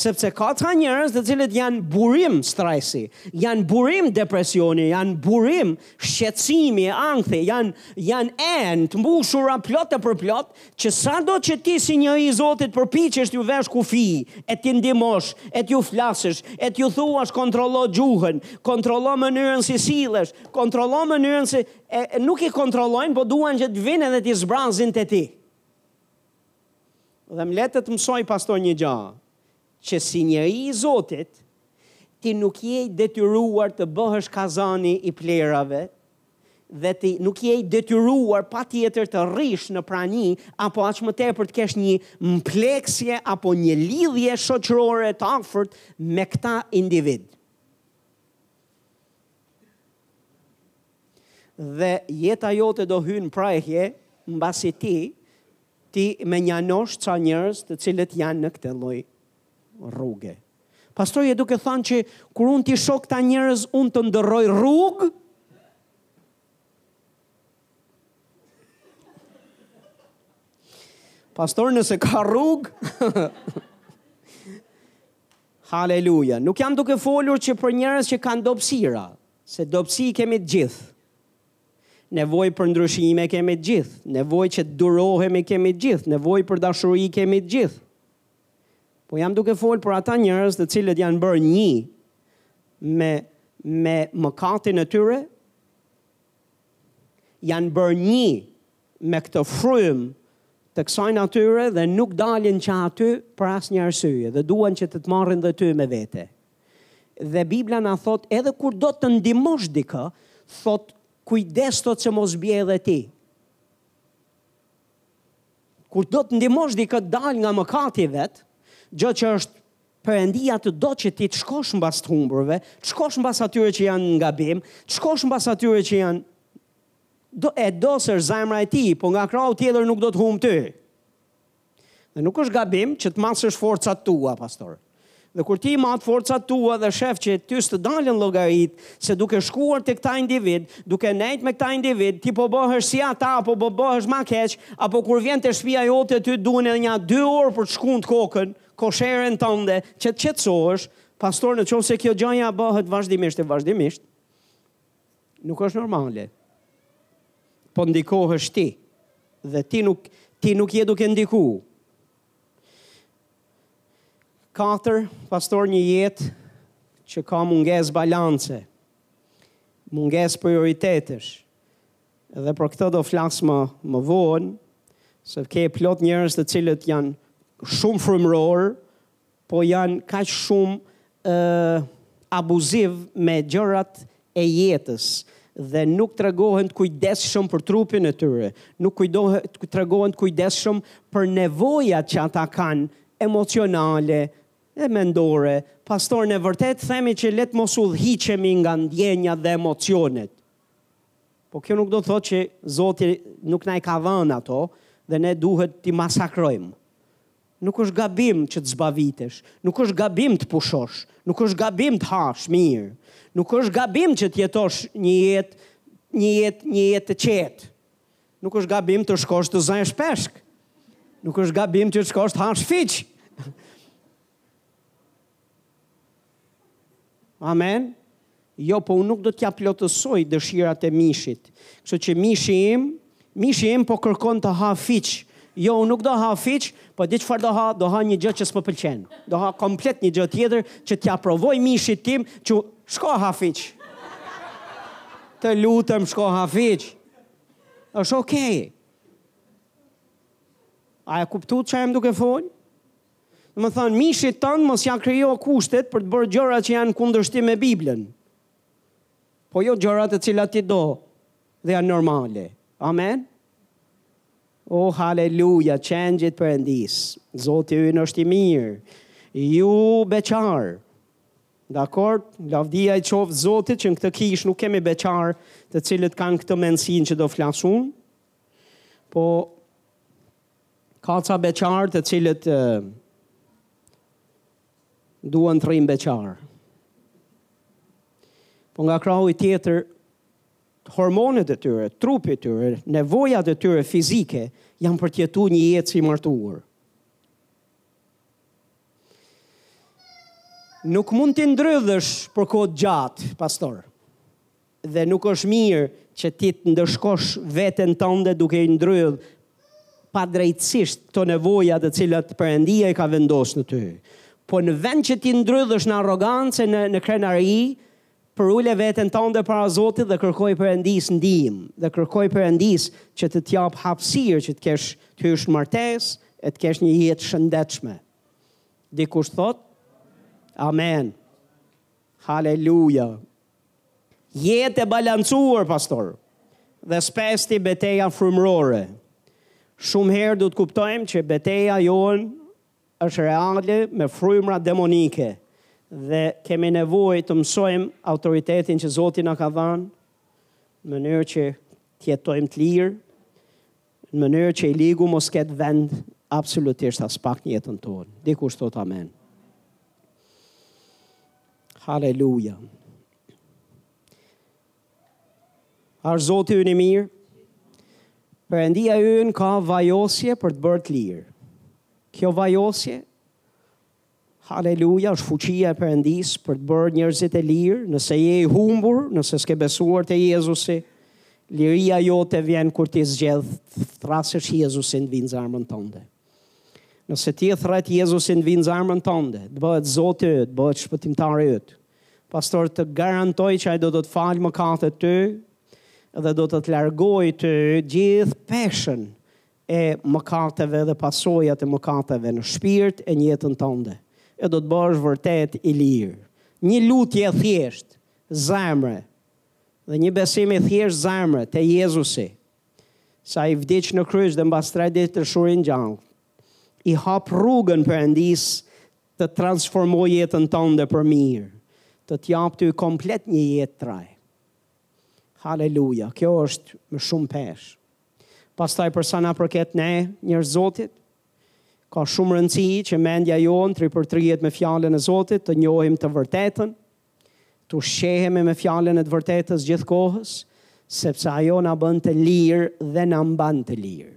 Sepse ka ca njerëz të cilët janë burim stresi, janë burim depresioni, janë burim Shqetësimi, ankthi, janë janë enë të mbushura plot e përplot, që sado që ti si njeri i Zotit përpiqesh t'ju vesh kufij, e t'i ndihmosh, e t'ju flasësh, e t'ju thuash kontrollo gjuhën, kontrollo mënyrën si sillesh, kontrollo mënyrën si, e nuk i kontrollojnë, po duan që të vinë edhe t'i zbrazin te ti. Dhe më le të të mësoj pastor një gjë. Që si njeri i Zotit, ti nuk je i detyruar të bëhesh kazani i plehrave dhe ti nuk je i detyruar patjetër të rrish në prani apo aq më tepër të kesh një mpleksje apo një lidhje shoqërore të afërt me këta individë. Dhe jeta jote do hyjë në prehje, mbasi ti, t'i mënjanosh ca njerëz të cilët janë në këtë lloj rruge. Pastor, je duke thanë që kur unë t'i shoh kta njerëz unë të ndërroj rrugë, Pastor, nëse ka rrugë, Haleluja! Nuk jam duke folur që për njerëz që kanë dobësira, se dobësi kemi të gjithë. Nevojë për ndryshime kemi të gjithë, nevojë që të durohemi kemi të gjithë, nevojë për dashuri kemi të gjithë. Po jam duke folë për ata njerëz të cilët janë bërë një me me mëkatin e tyre, janë bërë një me këtë frymë të kësaj natyre dhe nuk dalin që aty për asnjë arsye dhe duan që të të marrin dhe ty me vete. Dhe Bibla na thot edhe kur do të ndihmosh dikë, thot kujdes thot që mos bie edhe ti. Kur do të ndihmosh dikë të dalë nga mëkati i vet, gjë që është Perëndia të do që ti të shkosh mbas të humburve, të shkosh mbas atyre që janë gabim, të shkosh mbas atyre që janë Do e do se është zemra e tij, po nga krahu tjetër nuk do të humb ty. Dhe nuk është gabim që të masësh forcat tua, pastor. Dhe kur ti i mat forcat tua dhe shef që ty s'të dalin llogaritë, se duke shkuar te këta individ, duke nejt me këta individ, ti po bëhesh si ata, apo po bëhesh ma keq, apo kur vjen te shpia jote, ty duhen edhe nja dy orë për të shkund kokën, kosheren tënde, që të qetsohesh, pastor në qoftë se kjo gjëja bëhet vazhdimisht e vazhdimisht, Nuk është normale. Po ndikohesh ti dhe ti nuk ti nuk je duke ndiku. Katër, pastor, një jetë që ka mungesë balance, mungesë prioritetesh. Dhe për këtë do flas më më vonë, se ke plot njerëz të cilët janë shumë frymërorë, Po janë kaq shumë abuzivë me gjërat e jetës dhe nuk tregohen të kujdesshëm për trupin e tyre, nuk tregohen të kujdesshëm për nevojat që ata kanë emocionale e mendore, pastor ne vërtet themi që le të mos udhëhiqemi nga ndjenjat dhe emocionet, po kjo nuk do të thotë që Zoti nuk na i ka dhënë ato dhe ne duhet t'i masakrojmë Nuk është gabim që të zbavitesh, nuk është gabim të pushosh, nuk është gabim të hash mirë, nuk është gabim që të jetosh një jetë një jetë një jetë të qetë. Nuk është gabim të shkosh të zësh peshk. Nuk është gabim që të shkosh të hash fiq. Amen. Jo, po unë nuk do t'ja plotësoj dëshirat e mishit. Kështu që mishi im, mishi im po kërkon të ha fiq. Jo, unë nuk do ha fiq, po di çfarë do ha, do ha një gjë që s'më pëlqen. Do ha komplet një gjë tjetër që t'ja provoj mishit tim që shko ha fiq. Të lutem shko ha fiq. Është okay. A e kuptuat çfarë jam duke fol? Domethënë, mishit tënd mos ja krijo kushtet për të bërë gjëra që janë kundërshtim me Biblën. Po jo gjëra të cilat ti do dhe janë normale. Amen. O oh, haleluja, Qengjit Perëndisë. Zoti ynë është i mirë. Ju beqarë. Dakord, lavdia i qoftë Zotit që në këtë kishë nuk kemi beqarë të cilët kanë këtë mendësinë që do flas unë, po Ka ca beqarë të cilët duan të rrinë beqarë. Po nga krahu tjetër, hormonet e tyre, trupi i tyre, nevojat e tyre fizike janë për të jetuar një jetë si martuar. Nuk mund t'i ndrydhësh për kohë gjatë, pastor. Dhe nuk është mirë që ti të ndëshkosh veten tënde duke i ndrydh padrejtësisht këto nevoja të cilat Perëndia i ka vendos në ty. Po në vend që t'i ndrydhësh në arrogancë e në në krenari, përule veten tënde para Zotit dhe kërkoji Perëndisë ndihmë dhe kërkoji Perëndisë që të të japë hapësirë që të kesh të hysh në martesë e të kesh një jetë të shëndetshme. Dikush thotë? Amen. Haleluja. Jetë e balancuar pastaj dhe s'pesti beteja frymërore. Shumë herë duhet të kuptojmë që beteja jonë është reale me frymëra demonike dhe kemi nevojë të mësojmë autoritetin që Zoti na ka dhënë në mënyrë që të jetojmë të lirë Në mënyrë që i ligu mos ketë vend absolutisht as pak në jetën tonë. Dikush thotë amen. Haleluja. Ah Zoti ynë i mirë, Perëndia ynë ka vajosje për të bërë të lirë. Kjo vajosje Haleluja, është fuqia e Perëndisë për të bërë njerëzit e lirë, nëse je i humbur, nëse s'ke besuar te Jezusi, liria jote vjen kur ti zgjedh të thërrasësh Jezusin të vijë në zemrën tënde. Nëse ti e thërret Jezusin të vijë në zemrën tënde, të bëhet Zoti yt, të bëhet shpëtimtari yt. Pastaj të garantoj që ai do të të falë mëkatet ty dhe do të të largojë të gjithë peshën e mëkateve dhe pasojat e mëkateve në shpirt e në jetën tënde e do të bëhesh vërtet i lirë. Një lutje e thjeshtë zemre dhe një besim i thjeshtë zemre te Jezusi, se ai vdiq në kryq dhe mbas tre ditësh u ringjall, i hap rrugën Perëndisë të transformojë jetën tënde për mirë, të të japë ty komplet një jetë të re. Haleluja, kjo është me shumë peshë. Pastaj për sa na përket ne, njerëzit e Zotit, ka shumë rëndësi që mendja jonë të ripërtrihet me fjalën e Zotit, të njohim të vërtetën, të ushqehemi me fjalën e të vërtetës gjithë kohës, sepse ajo na bën të lirë dhe na mban të lirë.